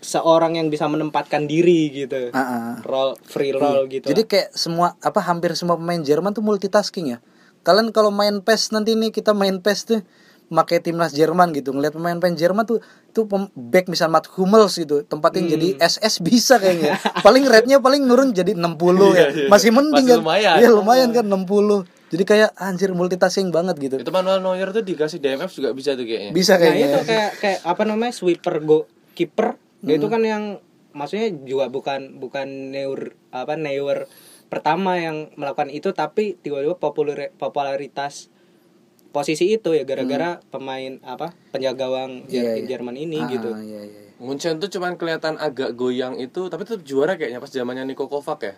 seorang yang bisa menempatkan diri gitu. Ah, ah. roll free roll gitu. Jadi kayak semua apa hampir semua pemain Jerman tuh multitasking ya. Kalian kalau main PES nanti nih kita main PES tuh pakai timnas Jerman gitu. Ngelihat pemain-pemain Jerman tuh tuh back misal Matt Hummels gitu tempatin jadi SS bisa kayaknya. Paling rate-nya paling nurun jadi 60 ya. masih mending Masih kan? lumayan. Iya lumayan kan 60 jadi kayak anjir multitasking banget gitu. Itu Manuel Neuer tuh dikasih DMF juga bisa tuh kayaknya. Bisa nah kayaknya. itu kayak kayak apa namanya sweeper go kiper dia itu kan yang maksudnya juga bukan bukan Neuer apa Neuer pertama yang melakukan itu tapi tiba-tiba populer popularitas posisi itu ya gara-gara pemain apa penjaga gawang Jer- Iya, iya. Jerman ini Ah, gitu. iya, iya, iya. Munchen tuh cuman kelihatan agak goyang itu tapi tetap juara kayaknya pas zamannya Niko Kovac ya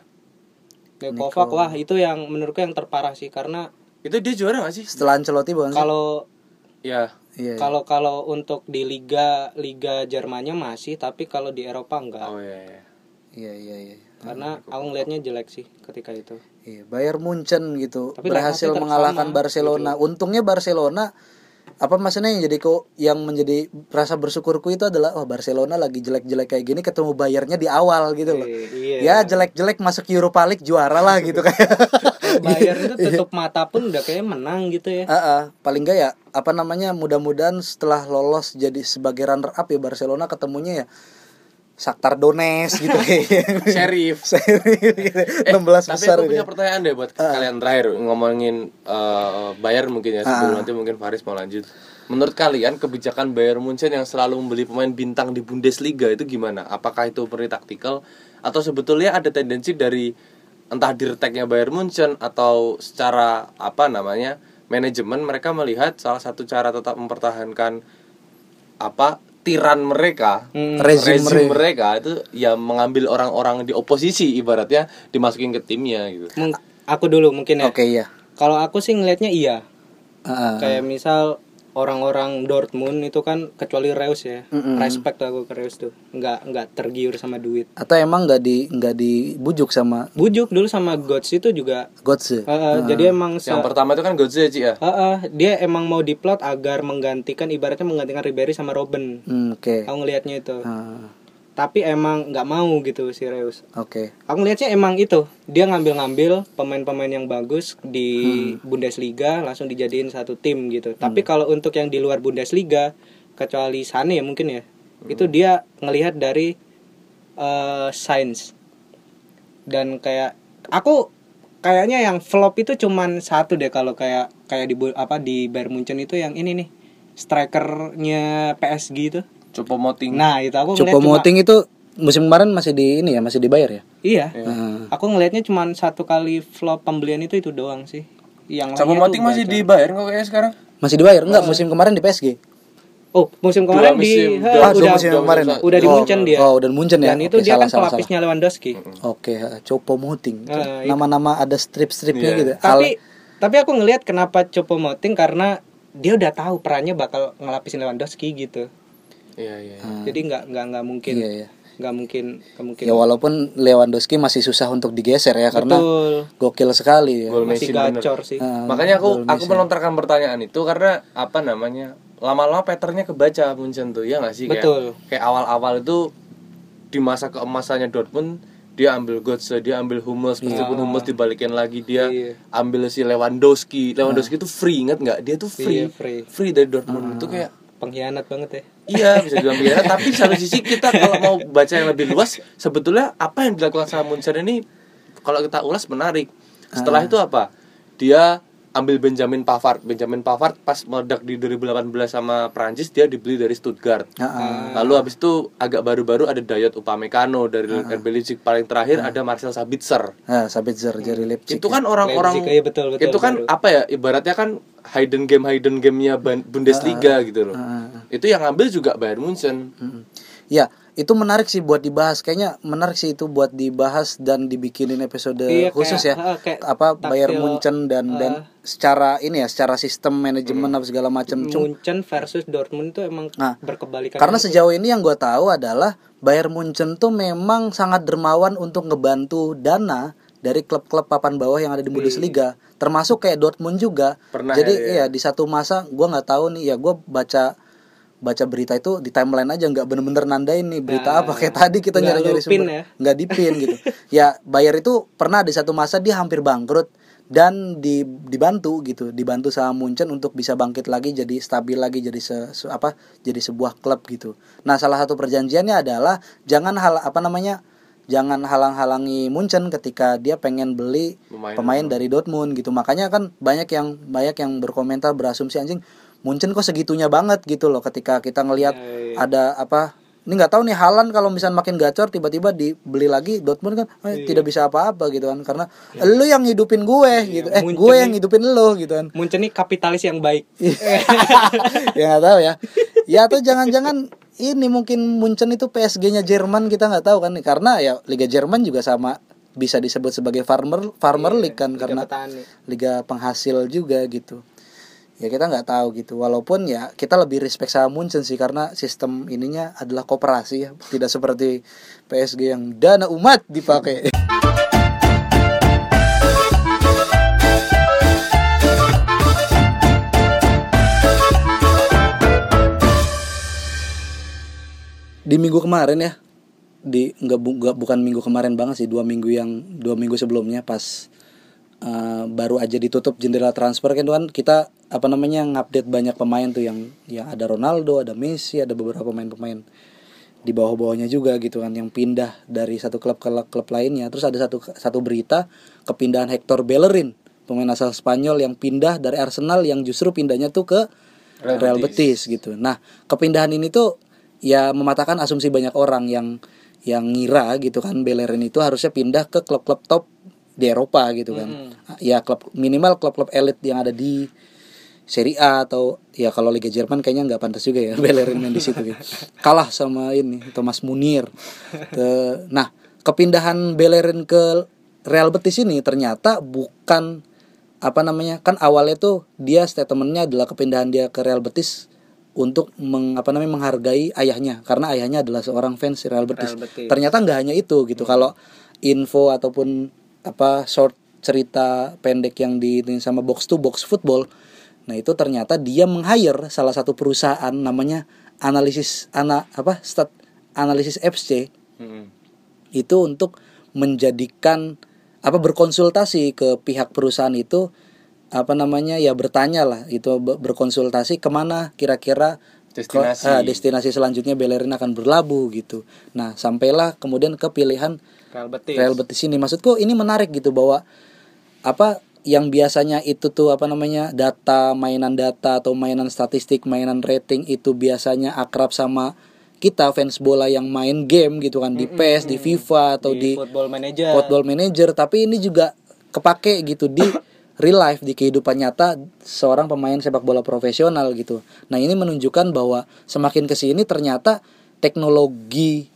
Nah, Kovac wah itu yang menurutku yang terparah sih karena itu dia juara gak sih setelah Ancelotti bukan sih? kalau ya iya, iya. kalau kalau untuk di liga liga Jermannya masih tapi kalau di Eropa enggak oh iya, iya. iya iya iya karena aku ngelihatnya jelek sih ketika itu Iya, Bayern Munchen gitu Tapi berhasil mengalahkan Barcelona. Untungnya Barcelona apa maksudnya yang jadi kok yang menjadi rasa bersyukurku itu adalah oh Barcelona lagi jelek-jelek kayak gini ketemu Bayernnya di awal gitu loh. Iya. Ya jelek-jelek masuk Europa League juara lah gitu kayak. Bayern itu tutup mata pun udah kayak menang gitu ya. Ah, ah. paling enggak ya apa namanya mudah-mudahan setelah lolos jadi sebagai runner up ya Barcelona ketemunya ya Shakhtar Donetsk gitu kayak. Sheriff Serius gitu. 16 Eh, tapi besar aku gitu. punya pertanyaan deh buat kalian terakhir ngomongin eh, Bayern mungkin ya sebelum nanti mungkin Faris mau lanjut. Menurut kalian kebijakan Bayern Munchen yang selalu membeli pemain bintang di Bundesliga itu gimana? Apakah itu murni taktikal atau sebetulnya ada tendensi dari entah dirteknya Bayern Munchen atau secara apa namanya manajemen mereka melihat salah satu cara tetap mempertahankan apa tiran mereka Hmm. Rezim rezim mereka. mereka itu ya mengambil orang-orang di oposisi ibaratnya dimasukin ke timnya gitu. Aku dulu mungkin ya. Oke iya. Kalau aku sih ngelihatnya iya. Ah. Kayak misal orang-orang Dortmund itu kan kecuali Reus ya. Mm-mm. Respect aku ke Reus tuh. Nggak nggak tergiur sama duit. atau emang nggak di nggak dibujuk sama Bujuk dulu sama Götze itu juga Götze eh, eh, jadi emang se- Yang pertama itu kan Götze Ci, ya. Eh, eh, dia emang mau diplot agar menggantikan ibaratnya menggantikan Ribery sama Robben. Hmm, oke Aku ngelihatnya itu. Ah, Tapi emang nggak mau gitu si Reus. oke Aku ngelihatnya emang itu dia ngambil-ngambil pemain-pemain yang bagus di Bundesliga langsung dijadiin satu tim gitu. Tapi kalau untuk yang di luar Bundesliga kecuali Sane ya mungkin ya itu dia ngelihat dari eh sains dan kayak aku kayaknya yang flop itu cuman satu deh kalau kayak kayak di apa di Bayern Munchen itu yang ini nih strikernya PSG itu. Coba moting. Nah, itu aku ngeliat Cukup cuma Moting itu musim kemarin masih di ini ya, masih dibayar ya? Iya. Hmm. Aku ngelihatnya cuma satu kali flop pembelian itu itu doang sih. Yang lainnya moting masih gacor. dibayar kok kayaknya sekarang. Masih dibayar? Enggak, musim kemarin di PSG. Oh, musim kemarin Dua musim, di dua ha, Ah, dua udah musim kemarin. udah di Oh, Munchen dia. Oh, udah Munchen ya. Dan itu Oke, dia salah, kan salah, pelapisnya Lewandowski. Oke, Copo Moting. Ah, itu. Nama-nama ada strip-stripnya Iya. gitu. Tapi tapi aku ngelihat kenapa Chopo Moting karena dia udah tahu perannya bakal ngelapisin Lewandowski gitu. Iya, iya. Jadi nggak nggak nggak mungkin Iya, iya. nggak mungkin nggak mungkin. Ya walaupun Lewandowski masih susah untuk digeser ya karena Betul. gokil sekali ya. Gol Masih bener. gacor sih. Ah, Makanya aku aku melontarkan pertanyaan itu karena apa namanya? Lama-lama patternnya kebaca Munchen tuh, ya nggak sih? Kayak- Betul. Kayak awal-awal itu di masa keemasannya Dortmund dia ambil Götze, dia ambil Hummels, meskipun Hummels dibalikin lagi dia Iya. ambil si Lewandowski. Lewandowski itu free inget nggak? Dia tuh free. Iya, free. free dari Dortmund itu kayak Pengkhianat banget ya. Iya bisa dibilang biasa tapi satu sisi kita kalau mau baca yang lebih luas sebetulnya apa yang dilakukan sama Munchen ini kalau kita ulas menarik. Setelah itu apa? Dia ambil Benjamin Pavard. Benjamin Pavard pas meledak di 2018 sama Prancis dia dibeli dari Stuttgart. Ah, Lalu habis itu agak baru-baru ada Dayot Upamecano dari RB Leipzig paling terakhir ada Marcel Sabitzer. Nah, Sabitzer dari Leipzig. Itu kan orang-orang iya, betul, betul, itu kan baru. apa ya ibaratnya kan hidden game hidden gamenya Bundesliga gitu loh. Itu yang ngambil juga Bayern Munchen. Mm. Ya, itu menarik sih buat dibahas. Kayaknya menarik sih itu buat dibahas dan dibikinin episode Iya, khusus kayak- ya. ah, kayak apa Bayern taktil, Munchen dan dan secara ini ya, secara sistem manajemen apa segala macam. Munchen versus Dortmund itu emang Nah, berkebalikan. Karena sejauh ini yang gue tahu adalah Bayern Munchen tuh memang sangat dermawan untuk ngebantu dana dari klub-klub papan bawah yang ada di Bundesliga, termasuk kayak Dortmund juga. Pernah Jadi ya, iya di satu masa gue nggak tahu nih ya gue baca baca berita itu di timeline aja nggak bener-bener nandain nih berita apa. Kayak tadi kita nyari-nyari sumber. ya? nggak dipin gitu. Ya Bayer itu pernah di satu masa dia hampir bangkrut dan di, dibantu gitu. Dibantu sama Munchen untuk bisa bangkit lagi jadi stabil lagi jadi se, se- apa jadi sebuah klub gitu. Nah salah satu perjanjiannya adalah jangan hal apa namanya jangan halang-halangi Munchen ketika dia pengen beli Pemain pemain, dari Dortmund gitu. Makanya kan banyak yang banyak yang berkomentar berasumsi anjing Munchen kok segitunya banget gitu loh ketika kita ngelihat Iya, ada apa ini nggak tahu nih Halan kalau misalnya makin gacor tiba-tiba dibeli lagi Dortmund kan eh, tidak bisa apa-apa gitu kan. Karena lu yang hidupin gue gitu. Eh Munchen gue yang hidupin lu gitu kan. Munchen ini kapitalis yang baik. ya nggak tahu ya. Ya atau jangan-jangan ini mungkin Munchen itu PSG-nya Jerman kita nggak tahu kan karena ya Liga Jerman juga sama bisa disebut sebagai farmer farmer league kan Liga karena petani. liga penghasil juga gitu ya kita nggak tahu gitu. Walaupun ya kita lebih respect sama Munchen sih karena sistem ininya adalah kooperasi ya. Tidak seperti PSG yang dana umat dipakai. Di minggu kemarin ya di nggak bu- bukan minggu kemarin banget sih dua minggu yang dua minggu sebelumnya pas uh, baru aja ditutup jendela transfer kan tuh kan kita apa namanya ngupdate banyak pemain tuh yang yang ada Ronaldo ada Messi ada beberapa pemain-pemain di bawah-bawahnya juga gitu kan yang pindah dari satu klub ke klub lainnya. Terus ada satu satu berita kepindahan Hector Bellerin pemain asal Spanyol yang pindah dari Arsenal yang justru pindahnya tuh ke Real Real, Betis. gitu. Nah kepindahan ini tuh ya mematahkan asumsi banyak orang yang yang ngira gitu kan Bellerin itu harusnya pindah ke klub-klub top di Eropa gitu kan. Ya klub minimal klub-klub elit yang ada di Serie A atau ya kalau Liga Jerman kayaknya nggak pantas juga ya Bellerin main di situ gitu. Kalah sama ini Thomas Munir. Nah, kepindahan Bellerin ke Real Betis ini ternyata bukan apa namanya? Kan awalnya tuh dia statementnya adalah kepindahan dia ke Real Betis untuk meng, apa namanya menghargai ayahnya karena ayahnya adalah seorang fans Real Betis. Real Betis. Ternyata nggak hanya itu gitu. Kalau info ataupun apa short cerita pendek yang di sama box to box football Nah itu ternyata dia meng-hire salah satu perusahaan namanya analisis ana apa stat analisis FC Mm-mm. itu untuk menjadikan apa berkonsultasi ke pihak perusahaan itu apa namanya ya bertanya lah itu be- berkonsultasi ke mana kira-kira Destinasi. ah, destinasi selanjutnya Bellerin akan berlabuh gitu. Nah sampailah kemudian ke pilihan Real Betis. Real Betis ini maksudku ini menarik gitu bahwa apa yang biasanya itu tuh apa namanya data mainan data atau mainan statistik mainan rating itu biasanya akrab sama kita fans bola yang main game gitu kan. Di PES di FIFA atau di, Football Manager. Football Manager. Tapi ini juga kepake gitu di real life di kehidupan nyata seorang pemain sepak bola profesional gitu. Nah ini menunjukkan bahwa semakin ke sini ternyata teknologi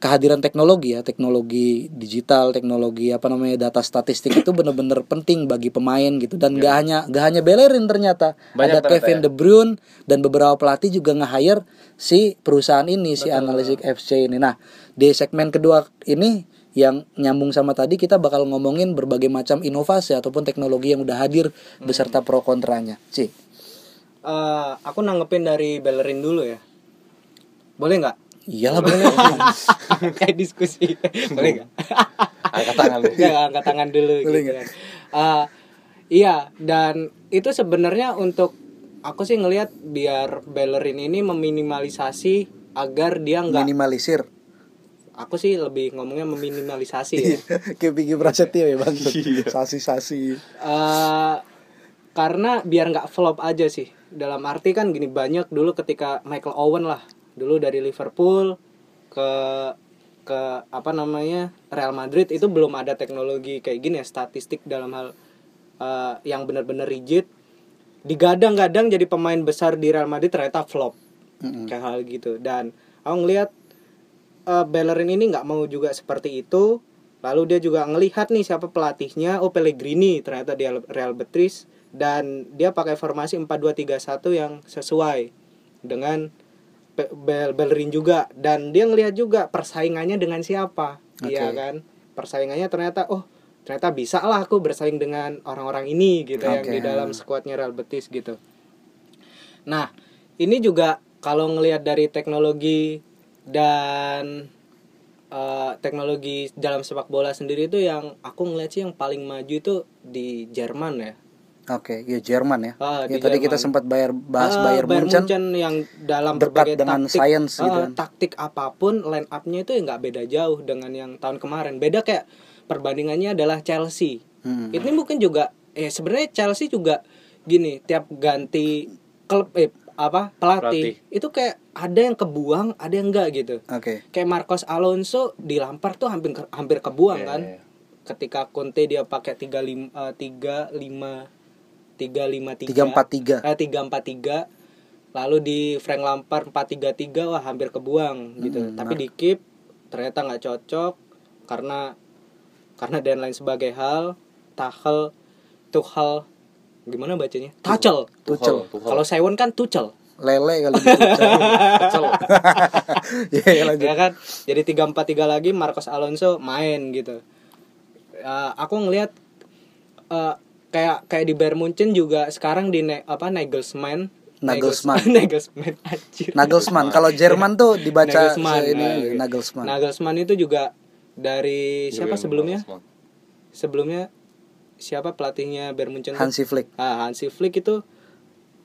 kehadiran teknologi ya teknologi digital teknologi apa namanya data statistik itu benar-benar penting bagi pemain gitu. Dan gak hanya gak hanya Bellerin ternyata. Banyak ada ternyata Kevin ya. De Bruyne dan beberapa pelatih juga nge-hire si perusahaan ini si Analytics FC ini. Nah di segmen kedua ini yang nyambung sama tadi kita bakal ngomongin berbagai macam inovasi ataupun teknologi yang udah hadir beserta pro kontranya. Sih Eh, aku nanggepin dari Bellerin dulu ya. Boleh nggak iyalah boleh. Kayak diskusi. Boleh nggak? Angkat tangan lu. Nggak, angkat tangan dulu Boleh gitu kan. Eh, iya dan itu sebenarnya untuk aku sih ngelihat biar Bellerin ini meminimalisasi agar dia nggak minimalisir. Aku sih lebih ngomongnya meminimalisasi ya. Kayak Vicky Prasetyo ya bang. Sasi-sasi. Eh, karena biar nggak flop aja sih. Dalam arti kan gini banyak dulu ketika Michael Owen lah dulu dari Liverpool ke ke apa namanya Real Madrid itu belum ada teknologi kayak gini ya statistik dalam hal eh, yang benar-benar rigid. Digadang-gadang jadi pemain besar di Real Madrid ternyata flop kayak hal gitu. Dan aku ngelihat eh, Bellerin ini nggak mau juga seperti itu. Lalu dia juga ngelihat nih siapa pelatihnya. Oh Pellegrini ternyata di Real Betis. Dan dia pakai formasi 4-2-3-1 yang sesuai dengan Bel Bellerin juga dan dia ngelihat juga persaingannya dengan siapa iya Oke. kan persaingannya ternyata oh ternyata bisa lah aku bersaing dengan orang-orang ini gitu yang Oke. di dalam skuadnya Real Betis gitu Nah, ini juga kalau ngelihat dari teknologi dan eh, teknologi dalam sepak bola sendiri itu yang aku ngeliat sih yang paling maju itu di Jerman ya. Oke, ya Jerman ya. Ah, ya di tadi kita Jerman. sempat bayar bahas Ah, Bayern Munchen. yang dalam dekat berbagai dengan taktik, science gitu ah, kan. taktik apa pun line up-nya itu ya nggak beda jauh dengan yang tahun kemarin. Beda kayak perbandingannya adalah Chelsea. Hmm. Ini mungkin juga eh sebenarnya Chelsea juga gini, tiap ganti klub eh apa pelatih, Pelatih. itu kayak ada yang kebuang, ada yang enggak gitu. Oke. Kayak Marcos Alonso di Lampard tuh hampir hampir kebuang Iya, kan. iya. Ketika Conte dia pakai 35 eh, 35 353 343. eh 343 lalu di Frank Lampard 433 wah hampir kebuang gitu. Hmm, Tapi di keep ternyata nggak cocok karena karena dan lain sebagai hal Tuchel Tuchel gimana bacanya? Tuchel. Tuchel. Tuchel. Kalau Sewon kan Tuchel. Lele kali gitu. Tuchel. Ya, ya, lanjut. ya kan jadi 343 lagi Marcos Alonso main gitu Ya, aku ngelihat eh, kayak kayak di Bayern Munchen juga sekarang di ne- apa Nagelsmann Nagelsmann. Nagelsmann anjir Nagelsmann. Kalau Jerman tuh dibaca Nagelsmann, ini nah, gitu. Nagelsmann. Nagelsmann itu juga dari siapa Julian sebelumnya Nagelsmann. sebelumnya siapa pelatihnya Bayern Munchen? Hansi Flick. Ah, Hansi Flick itu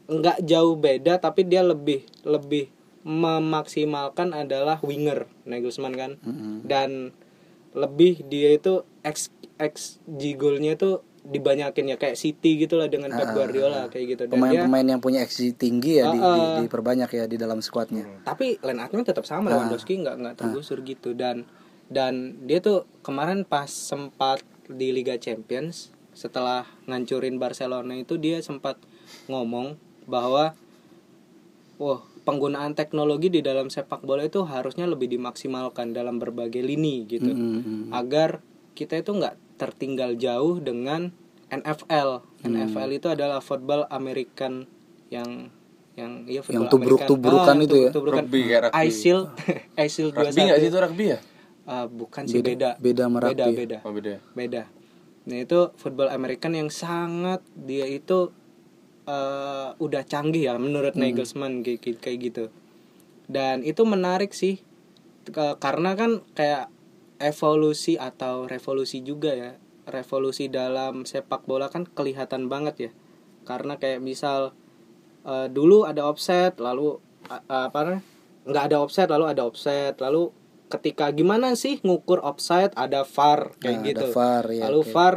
nggak jauh beda tapi dia lebih lebih memaksimalkan adalah winger Nagelsmann kan Mm-mm. dan lebih dia itu x x golnya itu dibanyakin ya kayak City gitu lah dengan Pep Ah, Guardiola kayak gitu Pemain-pemain yang punya XG tinggi ya di, Ah, di- ah. diperbanyak ya di dalam skuadnya. tapi line up-nya tetap sama Ah. Lewandowski nggak nggak tergusur gitu dan dan dia tuh kemarin pas sempat di Liga Champions setelah ngancurin Barcelona itu dia sempat ngomong bahwa wah penggunaan teknologi di dalam sepak bola itu harusnya lebih dimaksimalkan dalam berbagai lini gitu Mm-mm. agar kita itu nggak tertinggal jauh dengan NFL. Hmm. NFL itu adalah football American yang yang iya football Yang tubruk-tubrukan American. itu ya? tubruk-tubrukan. Rugby, kayak rugby. ISIL, ISIL 21. Rugby nggak sih itu rugby ya? Ah, bukan sih beda. beda sama beda, rugby. beda. Oh beda. Beda. Nah, itu football American yang sangat dia itu eh, udah canggih ya menurut Nagelsmann kayak, kayak- gitu. Dan itu menarik sih karena kan kayak evolusi atau revolusi juga ya. Revolusi dalam sepak bola kan kelihatan banget ya. Karena kayak misal eh, dulu ada offset lalu a- apa namanya? nggak ada offset lalu ada offset lalu ketika gimana sih ngukur offside ada VAR kayak Nah, ada gitu VAR, ya, lalu oke. VAR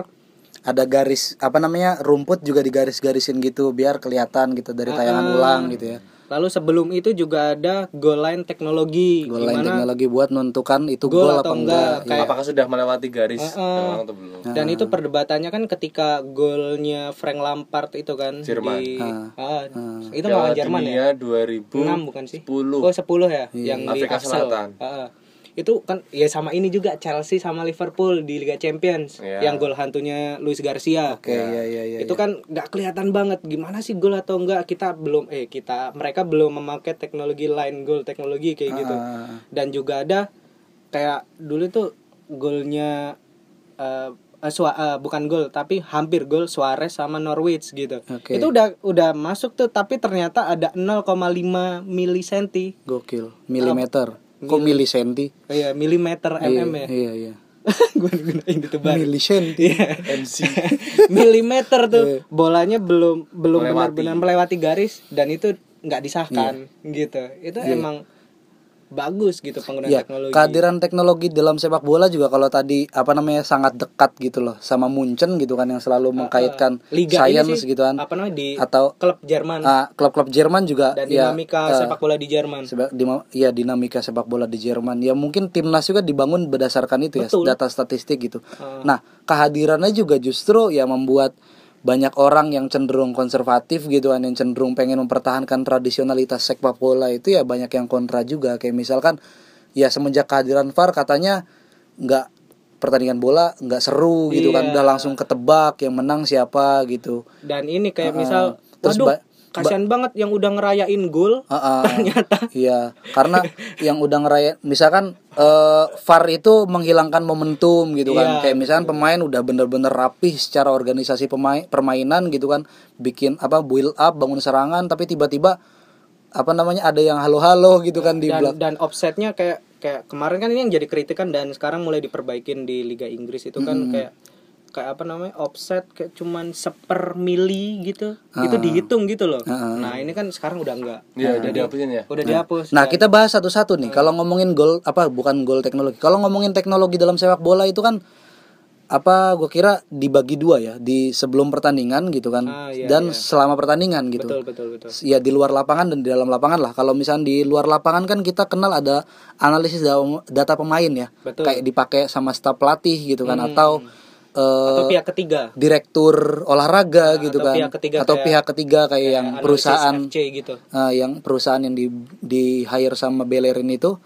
ada garis apa namanya rumput juga digaris-garisin gitu biar kelihatan gitu dari tayangan ulang gitu ya Lalu sebelum itu juga ada goal line teknologi. goal line Gimana teknologi buat menentukan itu Gol gol atau apa enggak, enggak kayak- apakah sudah melewati garis Heeh. yang atau belum Dan itu perdebatannya kan ketika golnya Frank Lampard itu kan Jerman. di Ah. Ah, itu Piala melawan Jerman ya. Dunia 2010 6 bukan sih? Oh 10 ya yang di Afrika Axel. Selatan. Ah, ah. Itu kan ya sama ini juga Chelsea sama Liverpool di Liga Champions Iya. yang gol hantunya Luis Garcia. oke iya iya iya itu kan nggak kelihatan banget gimana sih gol atau enggak kita belum eh kita mereka belum memakai teknologi line goal teknologi kayak gitu Ah. dan juga ada kayak dulu tuh golnya eh eh, Sua- eh, bukan gol tapi hampir gol Suarez sama Norwich gitu Oke. itu udah udah masuk tuh tapi ternyata ada 0,5 milisenti gokil milimeter kok milisenti oh iya milimeter iya mm ya. iya iya. Gue gunain itu baru milisenti MC milimeter tuh. Iya. bolanya belum belum benar-benar melewati garis dan itu nggak disahkan Iya. gitu. Itu emang bagus gitu penggunaan ya teknologi. kehadiran teknologi dalam sepak bola juga kalau tadi apa namanya sangat dekat gitu loh sama Munchen gitu kan yang selalu mengkaitkan liga science sih, gitu kan. apa namanya di atau klub Jerman. Ah, klub-klub Jerman juga dan ya dinamika eh, sepak bola di Jerman. seba- dima- ya dinamika sepak bola di Jerman. Ya mungkin timnas juga dibangun berdasarkan itu Betul. ya data statistik gitu. Nah kehadirannya juga justru ya membuat banyak orang yang cenderung konservatif gitu kan yang cenderung pengen mempertahankan tradisionalitas sepak bola itu ya banyak yang kontra juga kayak misalkan ya semenjak kehadiran VAR katanya nggak pertandingan bola nggak seru gitu kan Iya. udah langsung ketebak yang menang siapa gitu dan ini kayak misal terus waduh ba- kasihan banget yang udah ngerayain gol Ah, ah. ternyata Iya, karena yang udah ngeraya misalkan eh VAR itu menghilangkan momentum gitu kan. Iya, Kayak misalkan pemain udah bener-bener rapih secara organisasi pemain permainan gitu kan, bikin apa build up, bangun serangan tapi tiba-tiba apa namanya ada yang halo-halo gitu kan di dan belakang. dan offsetnya kayak kayak kemarin kan ini yang jadi kritikan dan sekarang mulai diperbaikin di Liga Inggris itu kan kayak kayak apa namanya offset kayak cuman seper mili gitu. Itu dihitung gitu loh. Nah ini kan sekarang udah enggak. Ya udah dihapusin ya? udah dihapus. Nah, kita bahas satu-satu nih. Kalau ngomongin gol apa bukan gol teknologi. Kalau ngomongin teknologi dalam sepak bola itu kan apa gue kira dibagi dua ya. Di sebelum pertandingan gitu kan Ah, iya, dan selama pertandingan gitu. Betul betul betul. Ya di luar lapangan dan di dalam lapangan lah. Kalau misalnya di luar lapangan kan kita kenal ada analisis da- data pemain ya, Betul. kayak dipakai sama staf pelatih gitu kan, atau eh, atau pihak ketiga. direktur olahraga gitu atau kan, pihak ketiga atau kayak- pihak ketiga kayak yang Analisis perusahaan. FC gitu. Eh, yang perusahaan yang di di hire sama Bellerin itu.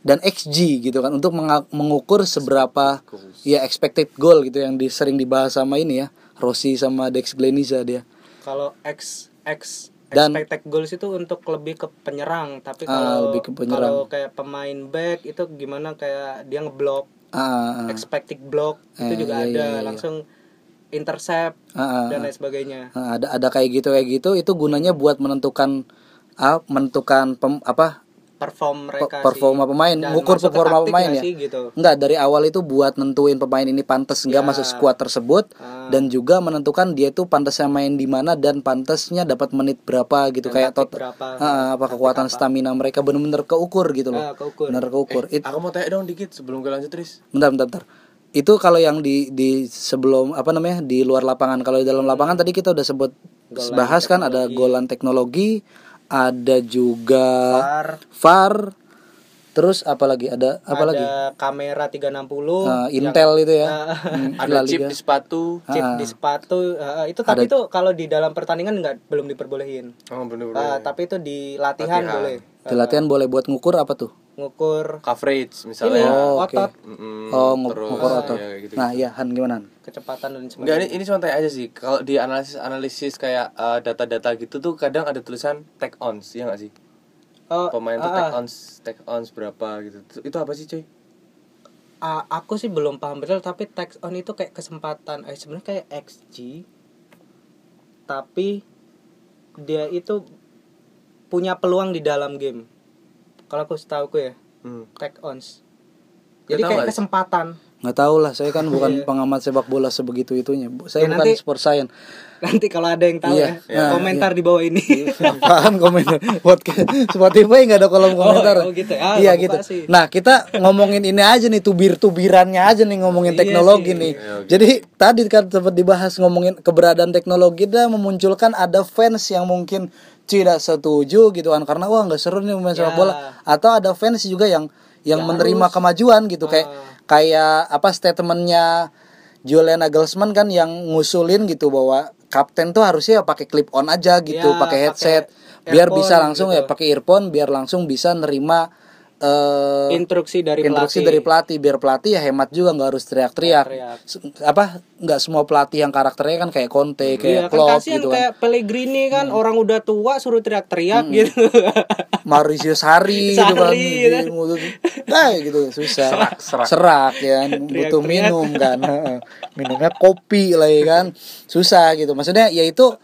Dan XG gitu kan untuk mengukur seberapa ya expected goal gitu yang di, sering dibahas sama ini ya. Rossi sama Dex Gleniza dia. kalau X X Dan- expected goals itu untuk lebih ke penyerang tapi Ah, kalau lebih ke penyerang. kalau kayak pemain back itu gimana? Kayak dia ngeblok Ah, expected block itu Eh, juga iya, ada iya, iya. langsung intercept ah, ah, dan lain sebagainya. Ah, ada ada kayak gitu kayak gitu itu gunanya buat menentukan ah, menentukan pem- apa perform pe- mereka performa sih. pemain, Dan ngukur performa pemain nggak ya. sih, gitu. Enggak, dari awal itu buat nentuin pemain ini pantas enggak Ya. masuk skuad tersebut Ah. dan juga menentukan dia itu pantasnya main di mana dan pantasnya dapat menit berapa gitu Dan kayak tot berapa, Ah, apa kekuatan stamina mereka bener-bener keukur gitu loh. Ah, keukur. Bener keukur. It- aku mau tanya dong dikit sebelum kita lanjut Tris bentar, bentar, bentar. Itu kalau yang di di sebelum apa namanya di luar lapangan. Kalau di dalam lapangan tadi kita udah sebut bahas kan ada golan teknologi, ada juga VAR, VAR, terus apa lagi? Ada apa ada lagi? kamera 360 Nah, Intel itu ya. Ah. Hmm, ada La chip di sepatu chip Ah. di sepatu ah, itu tapi itu kalau di dalam pertandingan nggak belum diperbolehin oh bener Ah, tapi itu di latihan, Latihan. boleh Di latihan boleh buat ngukur apa tuh? Ngukur coverage ini misalnya Oh, oke. otot Mm-mm, Oh, terus, ngukur otot. ya, gitu. Nah, iya Han gimana? Kecepatan dan Enggak sebagainya ini ini cuma tanya aja sih. Kalau di analisis analisis kayak eh, data-data gitu tuh kadang ada tulisan take ons, ya nggak sih? Oh, Pemain tuh ah, take ah. ons, take ons berapa gitu. Itu- Itu apa sih, cuy? Ah, aku sih belum paham betul tapi text on itu kayak kesempatan eh sebenarnya kayak XG tapi dia itu punya peluang di dalam game kalau aku setahu ya Hmm. tag ons. Jadi kayak kesempatan nggak tahu lah saya kan bukan pengamat sepak bola sebegitu itunya. Saya Ya, bukan nanti- sport science. Nanti kalau ada yang tahu Iya. ya, komentar di bawah ini. apaan komentar podcast? Spotify nggak ada kolom komentar. oh gitu ya. iya nggak gitu. nah kita ngomongin ini aja nih tubir tubirannya aja nih ngomongin Iya teknologi sih. nih. Jadi tadi kan sempat dibahas ngomongin keberadaan teknologi dan memunculkan ada fans yang mungkin tidak setuju gitu kan karena wah nggak seru nih main sepak Ya. bola. Atau ada fans juga yang yang menerima kemajuan gitu. Kayak kayak apa statementnya Julian Nagelsmann kan yang ngusulin gitu bahwa kapten tuh harusnya pakai clip on aja gitu, Ya, pakai headset. Biar bisa langsung gitu. ya pakai earphone biar langsung bisa nerima eh Instruksi dari instruksi pelatih. dari pelatih biar pelatih ya hemat juga nggak harus teriak-teriak. Apa nggak semua pelatih yang karakternya kan kayak Conte, Iya kayak kan Klopp kasihan gitu kan. kayak Pellegrini kan orang udah tua suruh teriak-teriak gitu. Mauricio Sarri, gitu kan. Gitu. Nah, gitu susah. Serak, serak. Serak ya kan. Butuh minum kan. Heeh. Minumnya kopi lah ya kan. Susah gitu. Maksudnya ya itu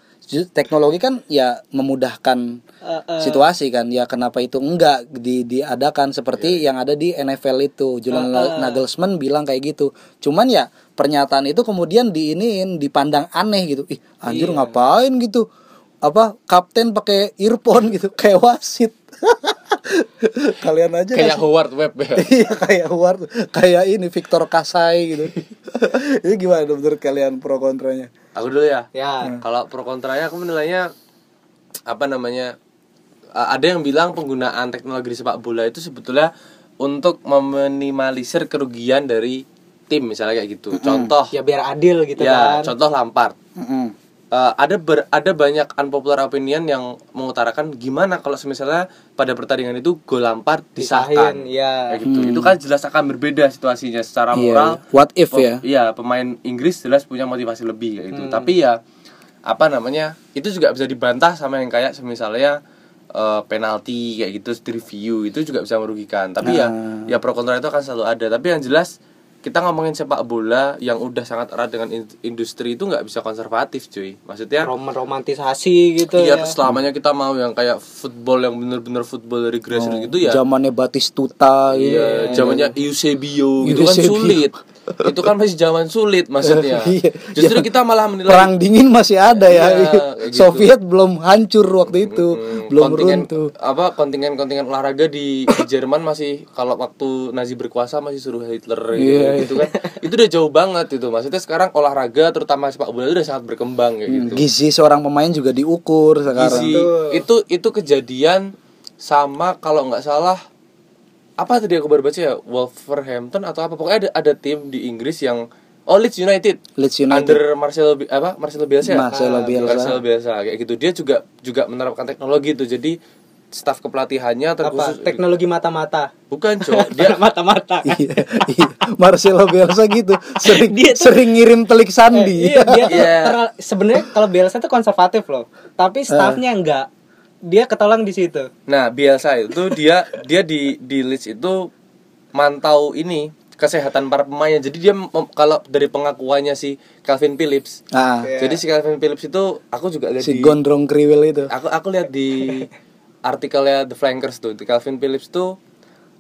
teknologi kan ya memudahkan Eh, eh. situasi kan. Ya kenapa itu enggak di diadakan seperti yang ada di NFL itu. Julian Nagelsmann bilang kayak gitu. Cuman ya pernyataan itu kemudian diiniin dipandang aneh gitu. Ih anjir ngapain gitu? Apa kapten pakai earphone gitu kayak wasit kalian aja kayak ngasih- Howard Webb ya. Iya kayak Howard kayak ini Victor Kasai gitu. Ini gimana menurut kalian pro kontranya? Aku dulu ya. Ya. kalau pro kontranya aku menilainya apa namanya ada yang bilang penggunaan teknologi di sepak bola itu sebetulnya untuk meminimalisir kerugian dari tim misalnya kayak gitu. Contoh. Ya biar adil gitu ya kan. contoh Lampard. Mm-mm. Uh, ada ber- ada banyak unpopular opinion yang mengutarakan gimana kalau misalnya pada pertandingan itu gol Lampard disahkan. Disahin, ya. kayak gitu. Itu kan jelas akan berbeda situasinya secara Iya, moral. Iya. What if ya? iya pemain Inggris jelas punya motivasi lebih kayak gitu. Tapi ya apa namanya itu juga bisa dibantah sama yang kayak misalnya eh, penalti kayak gitu di review itu juga bisa merugikan. Tapi ya ya pro kontra itu akan selalu ada. Tapi yang jelas kita ngomongin sepak bola yang udah sangat erat dengan in- industri itu nggak bisa konservatif cuy maksudnya Rom romantisasi gitu Iya ya. selamanya kita mau yang kayak football yang bener-bener football dari grassroots gitu ya zamannya Batistuta gitu Iya, zamannya Eusebio gitu kan Eusebio. sulit. Itu kan masih zaman sulit maksudnya. Iya. Justru kita malah menilai perang dingin masih ada ya Iya, kayak gitu. Soviet belum hancur waktu itu Hmm, belum kontingen runtuh apa kontingen-kontingen olahraga di, di Jerman masih kalau waktu Nazi berkuasa masih suruh Hitler gitu, Iya, gitu kan. Itu udah jauh banget itu. Maksudnya sekarang olahraga terutama sepak bola itu udah sangat berkembang kayak gitu. gizi seorang pemain juga diukur sekarang Gizi itu itu kejadian sama kalau nggak salah apa tadi aku baru baca ya? Wolverhampton atau apa? Pokoknya ada ada tim di Inggris yang oh Leeds United. Leeds United. under Marcelo apa? Marcelo Bielsa ya? Marcelo Ah, Bielsa. Marcelo Bielsa kayak gitu. Dia juga juga menerapkan teknologi itu. Jadi staf kepelatihannya apa? terkhusus teknologi mata-mata? Bukan cok. Dia mata-mata. Iya iya. Marcelo Bielsa gitu. Sering Dia tuh- sering ngirim telik sandi. Iya dia tuh Iya. terlalu- sebenarnya kalau Bielsa tuh konservatif loh. Tapi staffnya enggak dia ketolong di situ Nah, biasa itu dia dia di di Leeds itu mantau ini kesehatan para pemainnya. Jadi dia mem- kalau dari pengakuannya si Calvin Phillips. nah Jadi si Calvin Phillips itu aku juga lihat si di gondrong kriwil itu aku aku lihat di artikelnya The Flankers tuh. Calvin Phillips tuh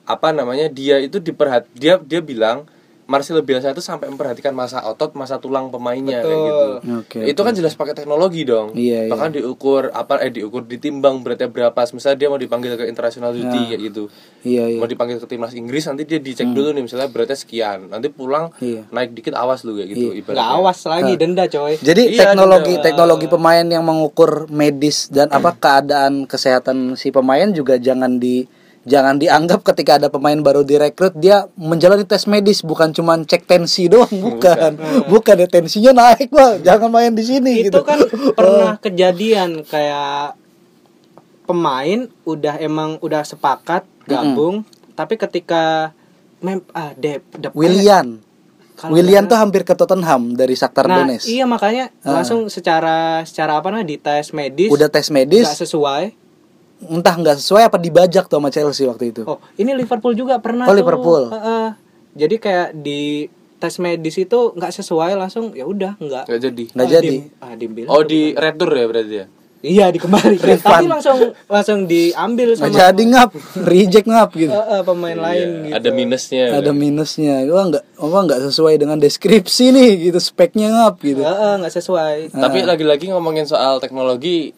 apa namanya? Dia itu diperhat dia dia bilang Marcelo Bielsa itu sampai memperhatikan masa otot, masa tulang pemainnya kayak Betul. gitu. Oke, itu kan jelas pakai teknologi dong. Iya, iya. Bahkan diukur apa eh diukur ditimbang beratnya berapa. Misalnya dia mau dipanggil ke international duty kayak gitu. iya iya Mau dipanggil ke timnas Inggris nanti dia dicek dulu nih misalnya beratnya sekian. Nanti pulang Iya. naik dikit awas lu kayak gitu nggak awas lagi denda coy Jadi Iya, teknologi ada. teknologi pemain yang mengukur medis dan apa keadaan kesehatan si pemain juga jangan di jangan dianggap ketika ada pemain baru direkrut dia menjalani tes medis bukan cuma cek tensi doang bukan. bukan. Ya tensinya naik bang. Jangan main di sini itu gitu. kan pernah kejadian kayak pemain udah emang udah sepakat gabung tapi ketika mem ah Dep, Dep- William Kalau William tuh hampir ke Tottenham dari Shakhtar nah Donetsk. iya makanya langsung secara secara apa namanya di tes medis udah tes nggak medis sesuai entah nggak sesuai apa dibajak tuh sama Chelsea waktu itu oh ini Liverpool juga pernah Oh, tuh. Liverpool. Heeh. jadi kayak di tes medis itu nggak sesuai langsung ya udah nggak Nggak jadi. Nggak Ah, jadi. dim- ah, dibilang Oh di retur ya berarti ya. Iya dikembalikan, tapi langsung langsung diambil nggak sama jadi ngap reject ngap gitu Eh, eh, pemain lain gitu. Ada minusnya. ada minusnya wah nggak apa nggak sesuai dengan deskripsi nih gitu speknya ngap gitu Eh, eh, nggak sesuai. Tapi lagi-lagi ngomongin soal teknologi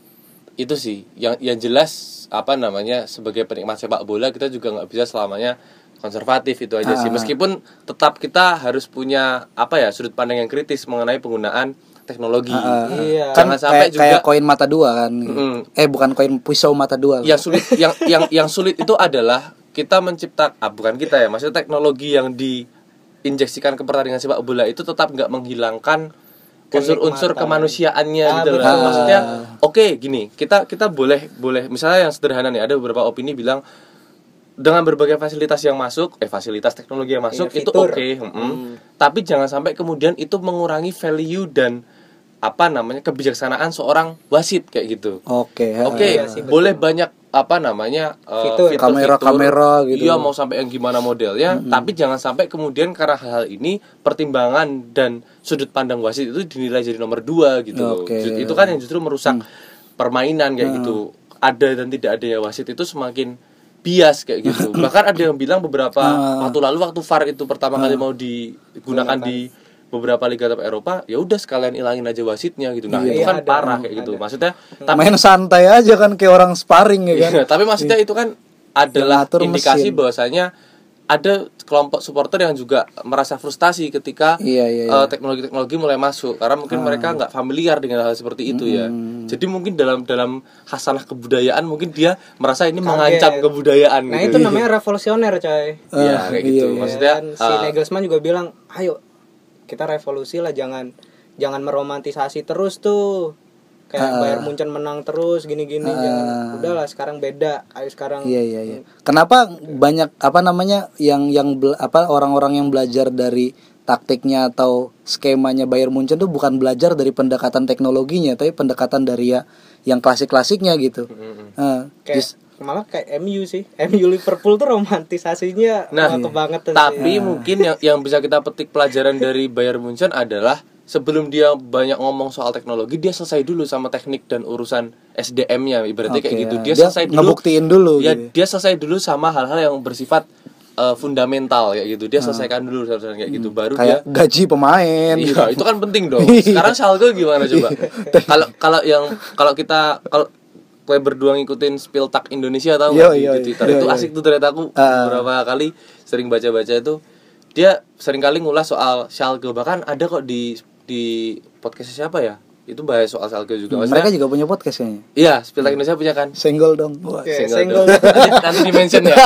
itu sih. Yang yang jelas apa namanya sebagai penikmat sepak bola kita juga nggak bisa selamanya konservatif itu aja sih. Meskipun tetap kita harus punya apa ya sudut pandang yang kritis mengenai penggunaan teknologi. Iya. kan jangan sampai kayak juga kayak koin mata dua kan. Mm. eh bukan koin pisau mata dua yang sulit. Yang yang yang sulit itu adalah kita menciptakan ah, bukan kita ya maksudnya teknologi yang diinjeksikan ke pertandingan sepak bola itu tetap nggak menghilangkan unsur-unsur kemanusiaannya Ah, gitu loh maksudnya oke gini kita kita boleh boleh misalnya yang sederhana nih ada beberapa opini bilang dengan berbagai fasilitas yang masuk eh fasilitas teknologi yang masuk Iya, itu oke mm-mm. tapi jangan sampai kemudian itu mengurangi value dan apa namanya kebijaksanaan seorang wasit kayak gitu oke ha. Oke, sih, betul. boleh banyak apa namanya uh, Fitur. fitur-fitur. Kamera-kamera gitu. Iya, mau sampai yang gimana modelnya, tapi jangan sampai kemudian karena hal-hal ini pertimbangan dan sudut pandang wasit itu dinilai jadi nomor dua gitu. loh. Oke. Ju- Itu kan yang justru merusak permainan kayak gitu. Ada dan tidak ada ya wasit itu semakin bias kayak gitu. Bahkan ada yang bilang beberapa waktu lalu waktu VAR itu pertama kali mau digunakan di beberapa liga top Eropa, ya udah sekalian ilangin aja wasitnya gitu. Nah, itu Iya, kan ada. parah kayak gitu. Maksudnya tapi main santai aja kan kayak orang sparring ya kan Iya, tapi maksudnya itu kan adalah ngatur indikasi mesin. bahwasanya ada kelompok supporter yang juga merasa frustasi ketika Iya, iya, eh, teknologi-teknologi mulai masuk karena mungkin mereka nggak familiar dengan hal seperti itu ya. Jadi mungkin dalam dalam hasanah kebudayaan mungkin dia merasa ini mengancam kebudayaan Nah gitu. itu namanya revolusioner coy. Iya, Ah, kayak iya, gitu. iya. Maksudnya Dan si eh, Nagelsmann juga bilang, ayo kita revolusi lah, jangan jangan meromantisasi terus tuh. Kayak Bayern Munchen menang terus gini-gini. jangan. Udahlah sekarang beda. Ayo sekarang. Iya iya iya. Kenapa banyak apa namanya yang yang apa orang-orang yang belajar dari taktiknya atau skemanya Bayern Munchen tuh bukan belajar dari pendekatan teknologinya, tapi pendekatan dari ya yang klasik-klasiknya gitu. Nah, Kayak just- malah kayak MU sih. MU Liverpool tuh romantisasinya Nah, nah, kebangetan sih. Tapi mungkin yang yang bisa kita petik pelajaran dari Bayern Munchen adalah sebelum dia banyak ngomong soal teknologi, dia selesai dulu sama teknik dan urusan SDM-nya ibaratnya kayak Oke, gitu. Dia, Dia selesai dulu ngebuktiin dulu Ya, gitu. dia selesai dulu sama hal-hal yang bersifat eh, fundamental kayak gitu. Dia selesaikan dulu urusan kayak gitu. Baru dia kayak gaji pemain. gitu. Iya, itu kan penting dong. Sekarang Schalke gimana coba? Kalau kalau yang kalau kita kalau gue berdua ngikutin spill tag Indonesia tahu Yo, di, yo, di yo. Twitter Yo, itu yo. asik tuh ternyata aku Ah. beberapa kali sering baca-baca itu dia sering kali ngulas soal Schalke bahkan ada kok di di podcast siapa ya? Itu bahas soal Schalke juga. Maksudnya, Mereka juga punya podcast kayaknya. Iya, spill tag Indonesia punya kan? Senggol dong. Wah. Oke, Single senggol. dong. nanti, nanti di mention ya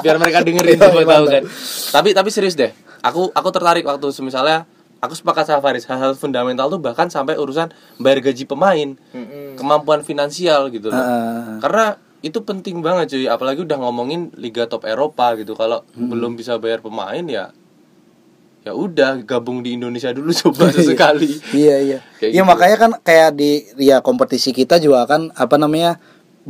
biar mereka dengerin semua tahu kan tapi tapi serius deh aku aku tertarik waktu misalnya aku sepakat sama Faris hal-hal fundamental tuh bahkan sampai urusan bayar gaji pemain kemampuan finansial gitu loh Ah. karena itu penting banget cuy apalagi udah ngomongin liga top Eropa gitu kalau belum bisa bayar pemain ya ya udah gabung di Indonesia dulu coba sesekali Iya iya. Iya gitu. makanya kan kayak di ya kompetisi kita juga kan apa namanya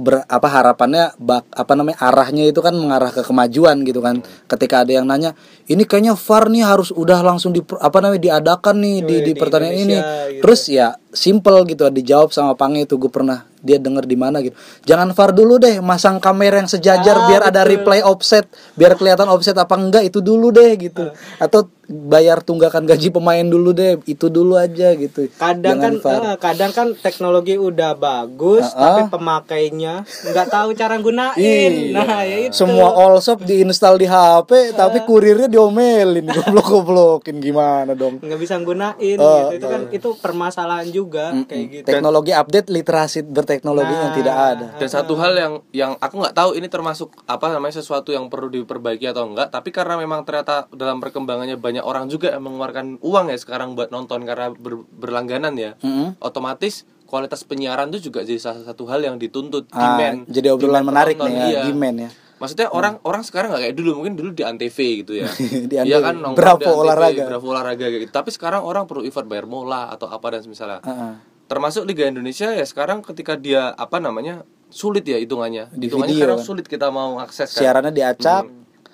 ber, apa harapannya bak, apa namanya arahnya itu kan mengarah ke kemajuan gitu kan. Ketika ada yang nanya, ini kayaknya VAR nih harus udah langsung di apa namanya diadakan nih di di di pertandingan ini. Gitu. Terus ya simple gitu dijawab sama Pange itu gue pernah dia denger di mana gitu. Jangan VAR dulu deh, masang kamera yang sejajar Ah, biar ada betul. replay offset, biar kelihatan offset apa enggak itu dulu deh gitu. Atau bayar tunggakan gaji pemain dulu deh, itu dulu aja gitu. kadang Jangan kan eh, kadang kan teknologi udah bagus Ah, tapi pemakainya nggak tahu cara gunain Iya. nah ya itu Semua all shop diinstal di HP, tapi kurirnya diomelin, goblok-goblokin gimana dong? nggak bisa gunain Oh, gitu itu kan itu permasalahan juga kayak gitu Teknologi update literasi berteknologi yang tidak ada. Dan satu hal yang yang aku nggak tahu ini termasuk apa namanya sesuatu yang perlu diperbaiki atau enggak, tapi karena memang ternyata dalam perkembangannya banyak orang juga yang mengeluarkan uang ya sekarang buat nonton karena ber- berlangganan ya. Mm-mm. Otomatis kualitas penyiaran itu juga jadi salah satu hal yang dituntut Ah, demand. jadi obrolan demand menarik penonton, nih ya, iya. demand ya. Maksudnya orang orang sekarang nggak kayak dulu, mungkin dulu di Antv gitu ya. Di Antv. kan nongkrong Bravo di Antv, olahraga. Bravo olahraga gitu. Tapi sekarang orang perlu effort bayar mola atau apa dan misalnya Heeh. termasuk Liga Indonesia ya sekarang ketika dia apa namanya sulit ya hitungannya Di hitungannya video sekarang kan. sulit kita mau akses kan Siarannya diacak.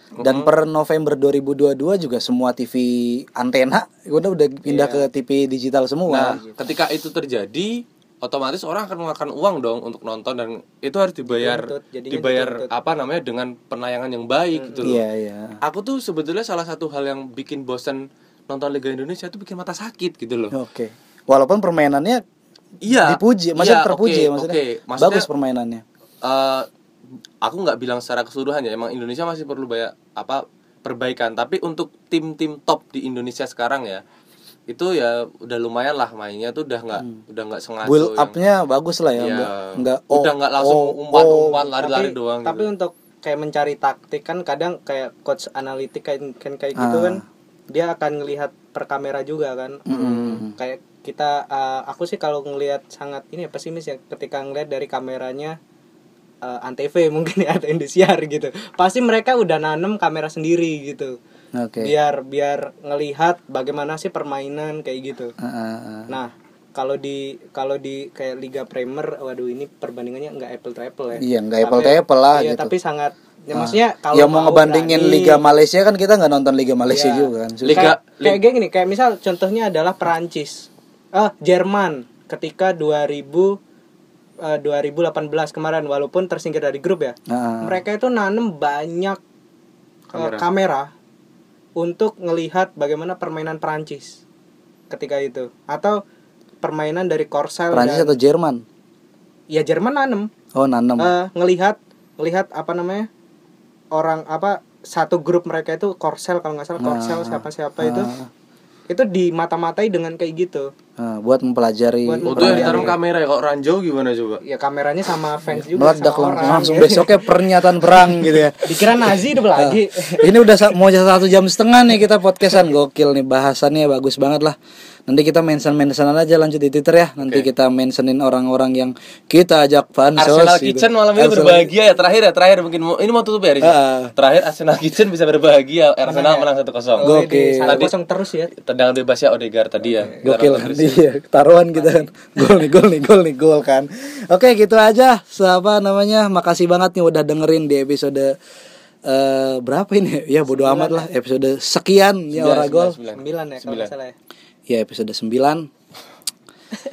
Dan per November 2022 juga semua TV antena udah udah pindah ke TV digital semua. nah ketika itu terjadi otomatis orang akan mengeluarkan uang dong untuk nonton dan itu harus dibayar Dituntut, dibayar dituntut. apa namanya dengan penayangan yang baik gitu loh. Iya, iya. Aku tuh sebetulnya salah satu hal yang bikin bosan nonton Liga Indonesia itu bikin mata sakit gitu loh. Oke. Walaupun permainannya Iya. dipuji, maksudnya Iya, terpuji oke, ya maksudnya. oke. Maksudnya, Bagus permainannya. eh, aku nggak bilang secara keseluruhan ya emang Indonesia masih perlu banyak apa perbaikan tapi untuk tim-tim top di Indonesia sekarang ya itu ya udah lumayan lah mainnya tuh udah nggak udah nggak sengaja Hmm. Build up-nya bagus lah ya, Iya. enggak enggak udah nggak langsung umpan-umpan lari-lari tapi, doang tapi gitu. untuk kayak mencari taktik kan kadang kayak coach analitik kayak kan kayak gitu Ah. kan dia akan ngelihat per kamera juga kan kayak kita uh, aku sih kalau ngelihat sangat ini ya pesimis ya ketika ngelihat dari kameranya uh, antv mungkin ya atau Indosiar gitu pasti mereka udah nanem kamera sendiri gitu Oke. biar biar ngelihat bagaimana sih permainan kayak gitu Ah, ah, ah. nah kalau di kalau di kayak Liga Premier waduh ini perbandingannya nggak apple to apple ya Iya, nggak apple to apple lah iya, gitu. tapi sangat ya Ah. maksudnya kalau ya mau ngebandingin berani- Liga Malaysia kan kita nggak nonton Liga Malaysia Iya. juga kan. Susah. Liga- kayak, kayak gini kayak misal contohnya adalah Perancis ah Jerman ketika 2000 eh, 2018 kemarin walaupun tersingkir dari grup ya Ah. mereka itu nanem banyak eh, Kamera. kamera untuk ngelihat bagaimana permainan Perancis ketika itu atau permainan dari Korsel Prancis dan atau Jerman? ya Jerman nanem Oh, nanem. Eh, ngelihat ngelihat apa namanya orang apa satu grup mereka itu Korsel kalau nggak salah Korsel siapa siapa itu Ah. itu di mata-matai dengan kayak gitu Ah, buat mempelajari. Buat Oh Berani. yang taruh kamera ya kok Ranjau gimana coba? ya kameranya sama fans juga Meledak sama langsung, orang. langsung besoknya pernyataan perang gitu ya. dikira Nazi itu lagi Ini udah mau satu jam setengah nih kita podcastan gokil nih bahasannya bagus banget lah. Nanti kita mention mentionan aja lanjut di Twitter ya. Nanti Oke. kita mentionin orang-orang yang kita ajak pansos. Arsenal gitu. Kitchen malam ini Arsenal- berbahagia ya terakhir ya terakhir mungkin mau, ini mau tutup ya? Ah. terakhir Arsenal Kitchen bisa berbahagia Arsenal menang 1-0 Oh, Gokil. di satu Tadi- kosong terus ya tendangan bebasnya Odegaard tadi ya Gokil ya. iya, taruhan kita kan. Gol nih, gol nih, gol nih, gol kan. Oke, gitu aja. Siapa namanya? Makasih banget nih udah dengerin di episode eh berapa ini? Ya bodo amat lah. Episode sekian ya Ora Gol. sembilan, ya kalau salah ya Ya episode 9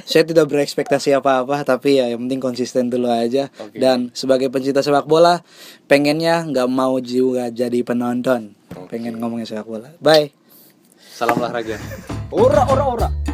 Saya tidak berekspektasi apa-apa Tapi ya yang penting konsisten dulu aja Oke. Dan sebagai pencinta sepak bola Pengennya nggak mau juga jadi penonton Pengen ngomongin sepak bola Bye salam olahraga ora ora ora